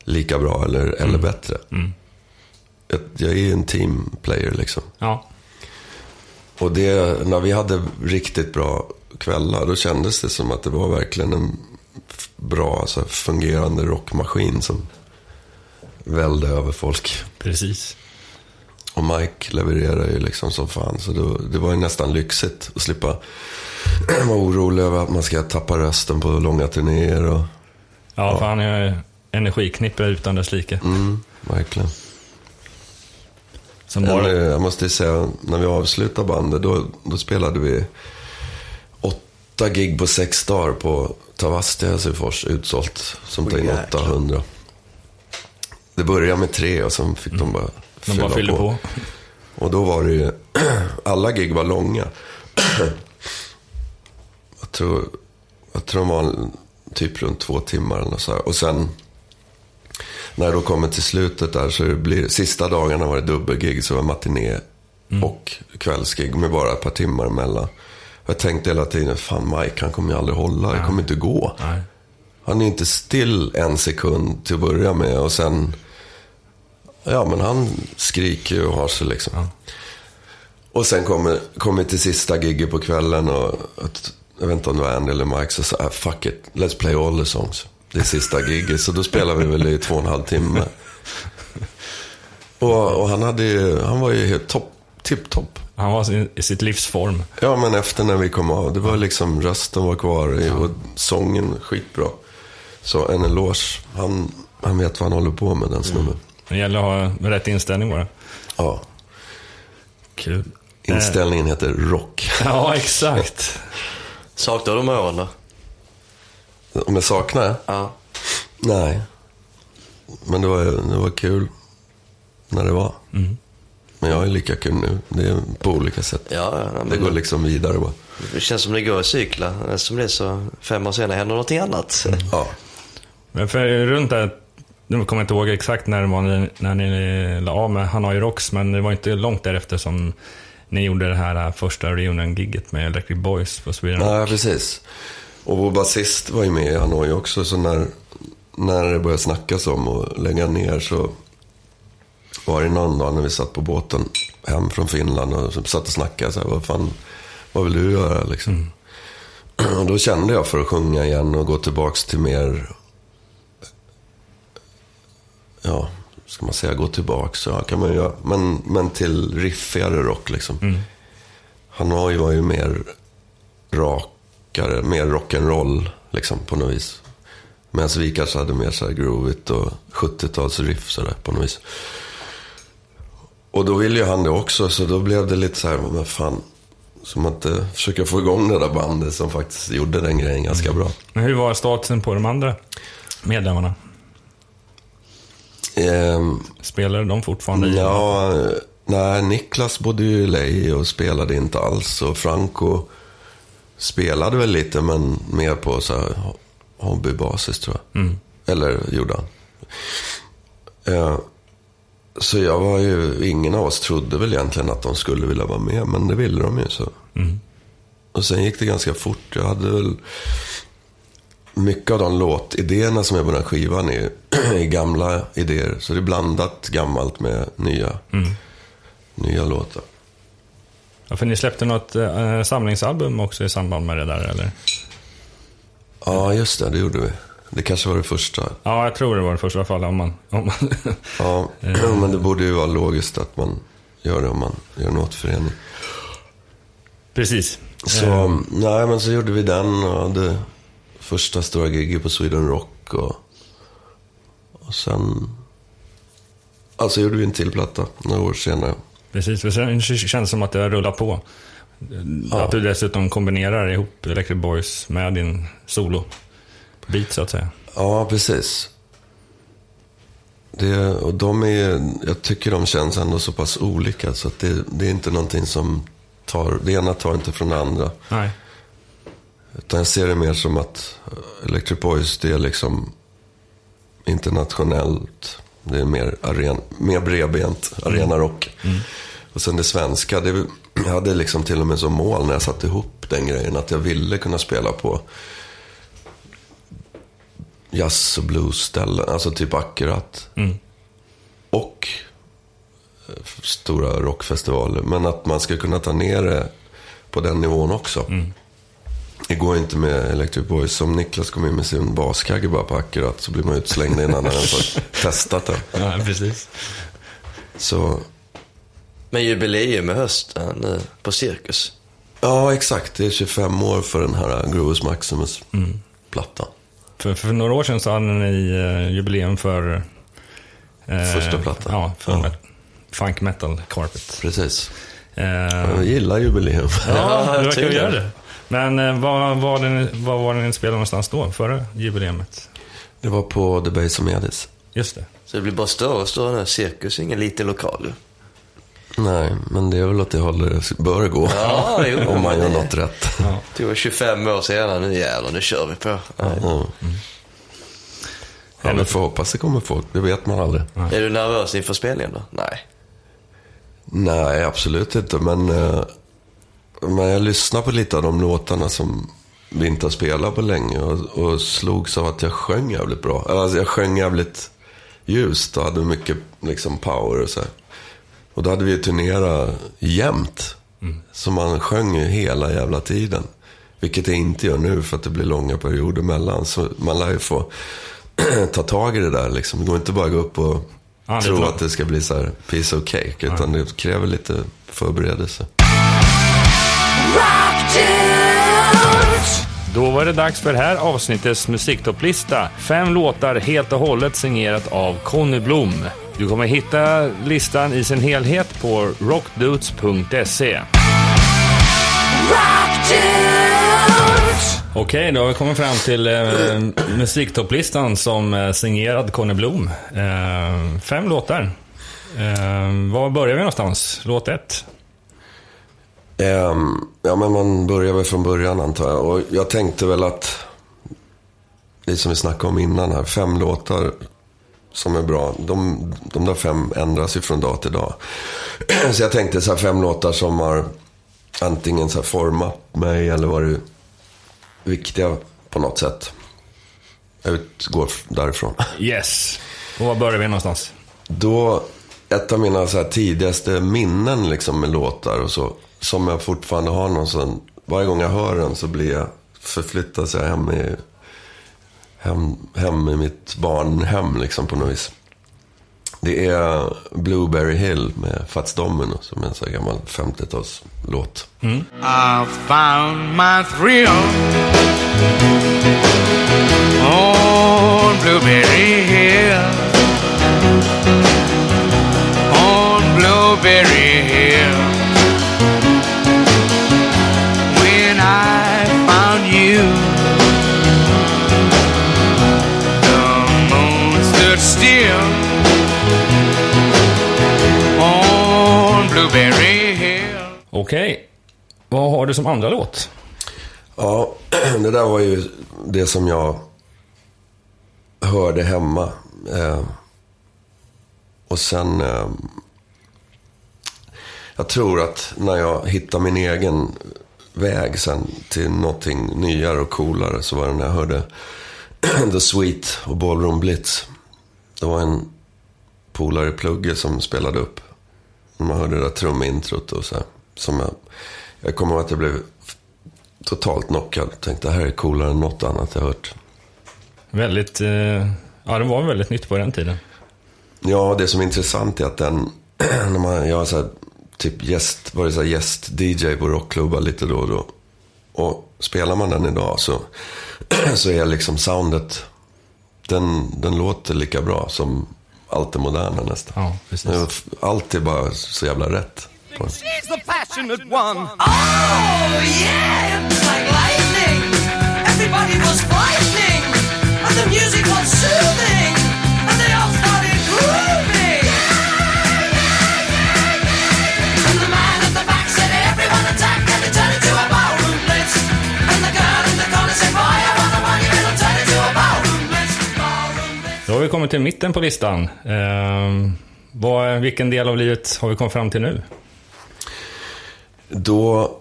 [SPEAKER 1] lika bra eller, eller bättre. Jag, jag är ju en teamplayer liksom.
[SPEAKER 2] Ja,
[SPEAKER 1] Och det, när vi hade riktigt bra kvällar, då kändes det som att det var verkligen en bra, alltså, fungerande rockmaskin som välde över folk.
[SPEAKER 2] precis.
[SPEAKER 1] Och Mike levererar ju liksom som fan. Så då, det var ju nästan lyxigt att slippa vara orolig över att man ska tappa rösten på långa turnéer. Och,
[SPEAKER 2] Ja, för han är energiknippe utan dess like.
[SPEAKER 1] mm, verkligen.
[SPEAKER 2] Som
[SPEAKER 1] Eller,
[SPEAKER 2] bara,
[SPEAKER 1] jag måste ju säga, när vi avslutade bandet, då, då spelade vi åtta gig på sex dagar på Tavasti i Helsingfors, utsålt. Som tar in
[SPEAKER 3] jäklar.
[SPEAKER 1] 800. Det började med tre och sen fick de bara
[SPEAKER 2] Mm. De bara fyllde på.
[SPEAKER 1] Och då var det ju, alla gig var långa. jag, tror, jag tror de var typ runt två timmar eller så här. Och sen, när då kommer till slutet där så det blir, sista dagarna var det dubbelgig, så var det matiné och kvällsgig med bara ett par timmar emellan. Jag tänkte hela tiden, fan Mike han kommer ju aldrig hålla, det kommer inte gå.
[SPEAKER 2] Nej.
[SPEAKER 1] Han är inte still en sekund till att börja med och sen... Ja, men han skriker och har sig liksom. Och sen kommer, kommer till sista giget på kvällen och jag vet inte om det var Andy eller Mike som sa, ah, fuck it, let's play all the songs. Det är sista giget, så då spelar vi väl i två och en halv timme. Och, och han, hade ju, han var ju helt topp, tipptopp.
[SPEAKER 2] Han var i sitt livsform.
[SPEAKER 1] Ja, men efter när vi kom av. Det var liksom rösten var kvar och sången skitbra. Så en eloge. Han, han vet vad han håller på med, den snubben.
[SPEAKER 2] Det gäller att ha rätt inställning bara.
[SPEAKER 1] Ja.
[SPEAKER 2] Kul.
[SPEAKER 1] Inställningen heter rock.
[SPEAKER 2] Ja, exakt.
[SPEAKER 3] Saknar du de åren då?
[SPEAKER 1] Om jag saknar?
[SPEAKER 3] Ja.
[SPEAKER 1] Nej. Men det var, det var kul när det var. Men jag är lika kul nu. Det är på olika sätt.
[SPEAKER 3] Ja,
[SPEAKER 1] Det går liksom vidare bara.
[SPEAKER 3] det känns som det går i cyklar. Som det är så fem år senare händer någonting annat.
[SPEAKER 1] Ja.
[SPEAKER 2] Men för runt där, nu kommer jag inte ihåg exakt när var när, ni la av med Hanoi Rocks, men det var inte långt därefter som ni gjorde det här första reunion-gigget med Electric Boys på Sweden Rock.
[SPEAKER 1] Nej, precis. Och vår basist var ju med i Hanoi också, så när, när det började snackas om att lägga ner så var det någon dag när vi satt på båten hem från Finland och satt och snackade så här, vad fan, vad vill du göra liksom? Och då kände jag för att sjunga igen och gå tillbaks till mer, ja, ska man säga gå tillbaks, så ja, kan man göra. Men, men till riffigare rock liksom. Hanoi var ju mer rakare, mer rock'n'roll liksom på något vis. Medan vi kanske hade mer så här groovigt och 70-tals riff sådär på något vis. Och då ville ju han det också, så då blev det lite så här, men fan. Som att eh, försöka få igång det där bandet som faktiskt gjorde den grejen ganska bra.
[SPEAKER 2] Men hur var statusen på de andra medlemmarna?
[SPEAKER 1] Ehm,
[SPEAKER 2] Spelade de fortfarande?
[SPEAKER 1] ja, nej, Niklas bodde ju i LA och spelade inte alls. Och Franco spelade väl lite, men mer på så här ho- hobbybasis tror jag. Eller gjorde han. Eh, så jag var ju, ingen av oss trodde väl egentligen att de skulle vilja vara med, men det ville de ju. så. Och sen gick det ganska fort. Jag hade väl mycket av de låtidéerna som är på den här skivan är, är gamla idéer. Så det är blandat gammalt med nya, nya låtar.
[SPEAKER 2] Ja, för ni släppte något eh, samlingsalbum också i samband med det där, eller?
[SPEAKER 1] Ja, just det, det gjorde vi. Det kanske var det första.
[SPEAKER 2] Ja, jag tror det var det första fallet. Om man, om man
[SPEAKER 1] Ja, men det borde ju vara logiskt att man gör det om man gör en återförening.
[SPEAKER 2] Precis.
[SPEAKER 1] Så, nej men så gjorde vi den och hade första stora giget på Sweden Rock och, och sen, alltså gjorde vi en till platta några år senare.
[SPEAKER 2] Precis, för sen känns det som att det har rullat på. Att du dessutom kombinerar ihop Electric Boys med din solo-beat, så att säga.
[SPEAKER 1] Ja, precis. Det, och de är, jag tycker de känns ändå så pass olika så att det, det är inte någonting som tar, det ena tar inte från det andra.
[SPEAKER 2] Nej.
[SPEAKER 1] Utan jag ser det mer som att Electric Boys, det är liksom internationellt. Det är mer, aren, mer bredbent, arenarock. Och sen det svenska, det, jag hade liksom till och med som mål när jag satte ihop den grejen. Att jag ville kunna spela på jazz och bluesställen. Alltså typ akkurat. Och eh, stora rockfestivaler. Men att man ska kunna ta ner det på den nivån också. Det går inte med Electric Boys. Om Niklas kommer in med sin baskagge bara på akkurat så blir man utslängd innan han ens har testat den.
[SPEAKER 2] Ja, precis.
[SPEAKER 1] Så,
[SPEAKER 3] Men jubileum i höst nu på Cirkus.
[SPEAKER 1] ja exakt. Det är 25 år för den här Groovus Maximus-plattan.
[SPEAKER 2] För, för några år sedan så hade ni eh, jubileum för... eh,
[SPEAKER 1] Första plattan.
[SPEAKER 2] Ja, för
[SPEAKER 1] Ja.
[SPEAKER 2] Funk Metal Carpet.
[SPEAKER 1] Precis.
[SPEAKER 2] Eh,
[SPEAKER 1] Jag gillar jubileum.
[SPEAKER 2] ja, det verkar
[SPEAKER 3] tydligen.
[SPEAKER 2] göra det. Men eh, vad var det, vad var det ni spelade någonstans då, före jubileet?
[SPEAKER 1] Det var på The Base of Medis.
[SPEAKER 2] Just det.
[SPEAKER 3] Så det blir bara större och större. nu. Cirkus, ingen liten lokal ju.
[SPEAKER 1] Nej, men det är väl åt det hållet det bör gå.
[SPEAKER 3] Ja, jo.
[SPEAKER 1] Om man gör något rätt.
[SPEAKER 3] Det var 25 år senare, nu jävlar, nu kör vi på. Nej.
[SPEAKER 1] Ja. Ja, men får hoppas det kommer folk. Det vet man aldrig.
[SPEAKER 3] Är du nervös inför spelningen då? Nej.
[SPEAKER 1] Nej, absolut inte. Men, eh, men jag lyssnade på lite av de låtarna som vi inte har spelat på länge. Och, och slogs av att jag sjöng jävligt bra. Alltså jag sjöng jävligt ljust och hade mycket liksom, power och så här. Och då hade vi turnerat jämt. Så man sjöng ju hela jävla tiden. Vilket jag inte gör nu för att det blir långa perioder mellan. Så man lär ju få ta tag i det där liksom. Det går inte bara att gå upp och
[SPEAKER 2] det är
[SPEAKER 1] tro att det ska bli så här piece of cake. Utan det kräver lite förberedelse.
[SPEAKER 2] Då var det dags för det här avsnittets musiktopplista. Fem låtar helt och hållet signerat av Conny Blom. Du kommer hitta listan i sin helhet på rockdudes.se. Okej, då har vi kommit fram till eh, musiktopplistan som eh, signerad Conny Blom. Eh, fem låtar. Eh, var börjar vi någonstans? Låt ett.
[SPEAKER 1] Ehm, ja, men man börjar väl från början antar jag. Och jag tänkte väl att, det som vi snackade om innan här, fem låtar som är bra. De, de där fem ändras ju från dag till dag. Så jag tänkte så här fem låtar som har antingen så här format mig eller varit viktiga på något sätt. Jag utgår därifrån.
[SPEAKER 2] Yes. Och var börjar vi någonstans?
[SPEAKER 1] Då, ett av mina så här tidigaste minnen liksom med låtar och så, som jag fortfarande har någon sån, varje gång jag hör den så blir jag, förflyttas jag hem i, hem, hem i mitt barnhem liksom på något vis. Det är Blueberry Hill med Fats Domino som är en sån här gammal 50-talslåt.
[SPEAKER 4] I found my thrill on Blueberry Hill. On Blueberry Okej.
[SPEAKER 2] Okej. Vad har du som andra låt?
[SPEAKER 1] Ja, det där var ju det som jag hörde hemma. Eh, och sen... Eh, jag tror att när jag hittade min egen väg sen till någonting nyare och coolare så var det när jag hörde The Sweet och Ballroom Blitz. Det var en polare i plugget som spelade upp. Man hörde det där trumintrot och så här. Som jag, jag kommer ihåg att jag blev totalt knockad. Tänkte det här är coolare än något annat jag hört.
[SPEAKER 2] Väldigt... Eh, ja, det var väldigt nytt på den tiden.
[SPEAKER 1] Ja, det som är intressant är att den, när man, jag har så här, typ gäst, varit så gäst-DJ på rockklubbar lite då och då. Och spelar man den idag så, så är liksom soundet, den, den låter lika bra som allt det moderna nästan.
[SPEAKER 2] Ja, precis.
[SPEAKER 1] Allt är bara så jävla rätt. På.
[SPEAKER 4] She's the passionate one.
[SPEAKER 5] Oh, yeah, it was like lightning. Everybody was frightening. And the music was soothing. And they all started grooving. And the man at the back said, everyone attack. And it turned into a ballroom blitz. And the girl in the corner said, boy, I wanna rock it. It'll turn into a ballroom blitz. Ballroom blitz.
[SPEAKER 2] Då har vi kommit till mitten på listan. Eh, vad, vilken del av livet har vi kommit fram till nu?
[SPEAKER 1] Då...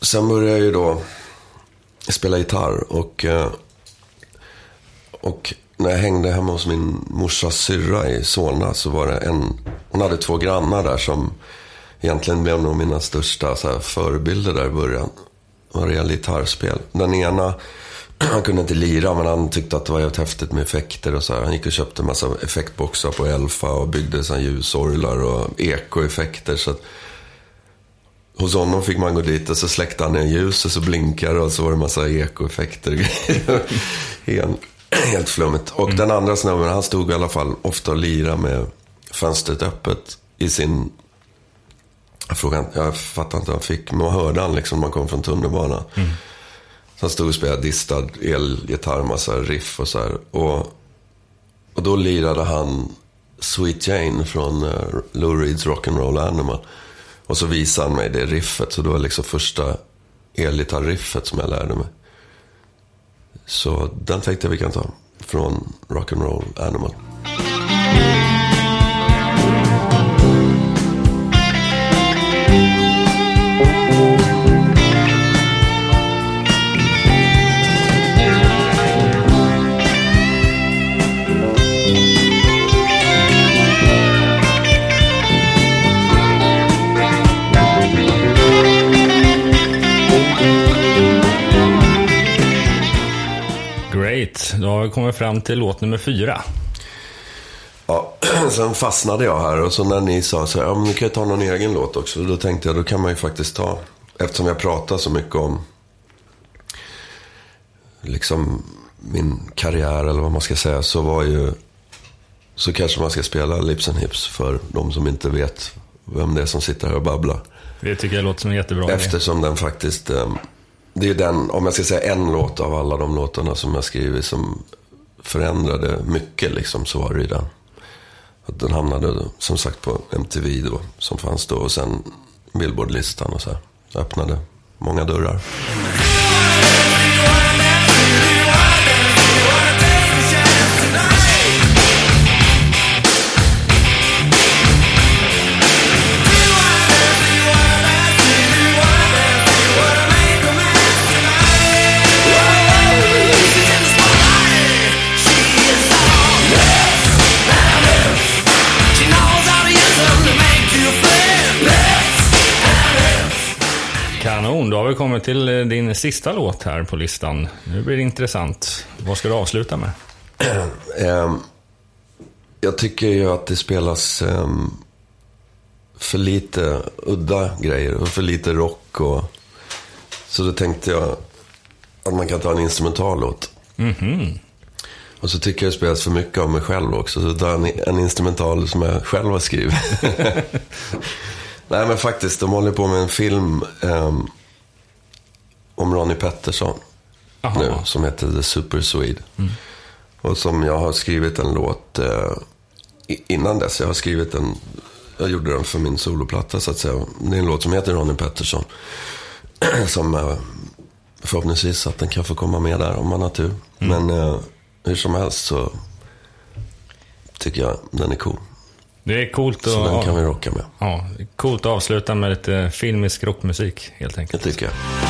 [SPEAKER 1] Sen började jag ju då spela gitarr och... Eh, och när jag hängde hemma hos min morsas syrra i Solna så var det en... Hon hade två grannar där som egentligen blev nog mina största så här, förebilder där i början. Vad det gäller gitarrspel. Den ena, han kunde inte lira men han tyckte att det var jävligt häftigt med effekter och så här. Han gick och köpte en massa effektboxar på Elfa och byggde så här ljusorglar och ekoeffekter. Så att Hos honom fick man gå dit och så släckte han ner ljuset så blinkade och så var det en massa ekoeffekter och helt, helt flummigt. Och den andra snubben, han stod i alla fall ofta och lirade med fönstret öppet i sin Jag, frågade, jag fattar inte hur han fick, men man hörde han liksom när man kom från tunnelbanan. Så han stod och spelade distad elgitarr, massa riff och så här. Och, och då lirade han Sweet Jane från uh, Lou Reeds Rock'n'Roll Animal. Och så visade han mig det riffet, så det var liksom första elgitarriffet som jag lärde mig. Så den tänkte jag vi kan ta. Från Rock'n'Roll Animal.
[SPEAKER 2] Great, då har vi kommit fram till låt nummer fyra.
[SPEAKER 1] Ja, sen fastnade jag här och så när ni sa så här, ja men ni kan ju ta någon egen låt också. Då tänkte jag, då kan man ju faktiskt ta, eftersom jag pratar så mycket om liksom min karriär eller vad man ska säga, så var ju, så kanske man ska spela Lips and Hips för de som inte vet vem det är som sitter här och babblar.
[SPEAKER 2] Det tycker jag låter som en jättebra idé.
[SPEAKER 1] Eftersom den faktiskt, eh, det är ju den, om jag ska säga en låt av alla de låtarna som jag skrivit som förändrade mycket liksom, så var det ju den. Att den hamnade som sagt på MTV då, som fanns då. Och sen Billboardlistan och så här. Öppnade många dörrar.
[SPEAKER 2] Kanon, då har vi kommit till eh, din sista låt här på listan. Nu blir det intressant. Vad ska du avsluta med?
[SPEAKER 1] Ehm, jag tycker ju att det spelas ehm, för lite udda grejer och för lite rock. Och, så då tänkte jag att man kan ta en instrumental låt. Och så tycker jag det spelas för mycket av mig själv också. Så tar jag en, en instrumental som jag själv har skrivit. Nej men faktiskt, de håller på med en film ehm, om Ronnie Pettersson
[SPEAKER 2] Jaha.
[SPEAKER 1] nu, som heter The Super Swede. Och som jag har skrivit en låt eh, innan dess. Jag har skrivit en, jag gjorde den för min soloplatta så att säga. Det är en låt som heter Ronnie Pettersson. som eh, förhoppningsvis att den kan få komma med där om man har tur. Men eh, hur som helst så tycker jag den är cool.
[SPEAKER 2] Det är coolt
[SPEAKER 1] Så den kan vi
[SPEAKER 2] att,
[SPEAKER 1] rocka med.
[SPEAKER 2] ja, det coolt att avsluta med lite filmisk rockmusik, helt
[SPEAKER 1] Det
[SPEAKER 2] enkelt.
[SPEAKER 1] tycker jag.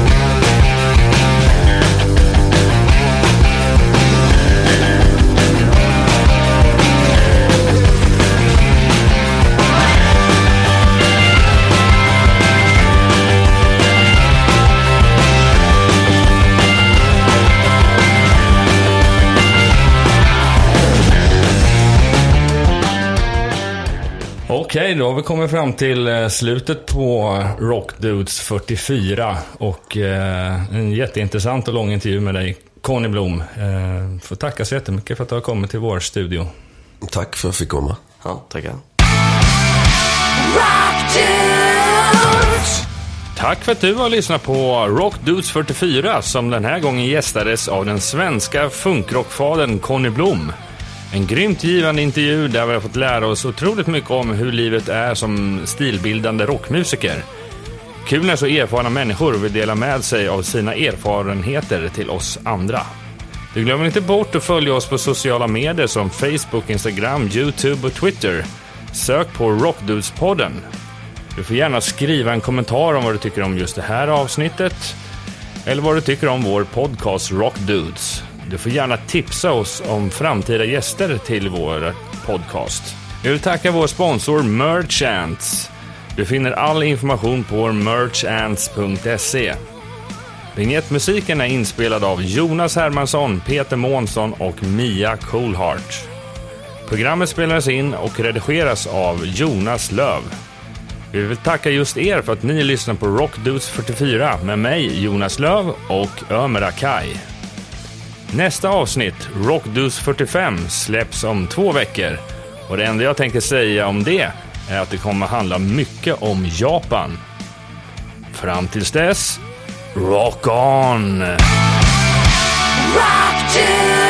[SPEAKER 2] Okej, då har vi kommit fram till eh, slutet på Rock Dudes 44 och eh, en jätteintressant och lång intervju med dig, Conny Blom. Eh, får tacka så jättemycket för att du har kommit till vår studio.
[SPEAKER 1] Tack för att jag fick komma.
[SPEAKER 3] Ja, tackar.
[SPEAKER 2] Tack för att du har lyssnat på Rock Dudes 44 som den här gången gästades av den svenska funkrockfadern Conny Blom. En grymt givande intervju där vi har fått lära oss otroligt mycket om hur livet är som stilbildande rockmusiker. Kul när så erfarna människor vill dela med sig av sina erfarenheter till oss andra. Du glömmer inte bort att följa oss på sociala medier som Facebook, Instagram, YouTube och Twitter. Sök på Rockdudespodden. Du får gärna skriva en kommentar om vad du tycker om just det här avsnittet eller vad du tycker om vår podcast Rockdudes. Du får gärna tipsa oss om framtida gäster till vår podcast. Vi vill tacka vår sponsor Merchants. Du finner all information på merchants.se. Vignettmusiken är inspelad av Jonas Hermansson, Peter Månsson och Mia Coolheart. Programmet spelades in och redigeras av Jonas Löv. Vi vill tacka just er för att ni lyssnar på Rockdudes 44 med mig, Jonas Löv och Ömer Akai. Nästa avsnitt, Rockdus 45, släpps om två veckor. Och det enda jag tänker säga om det är att det kommer handla mycket om Japan. Fram tills dess, rock on!
[SPEAKER 5] Rock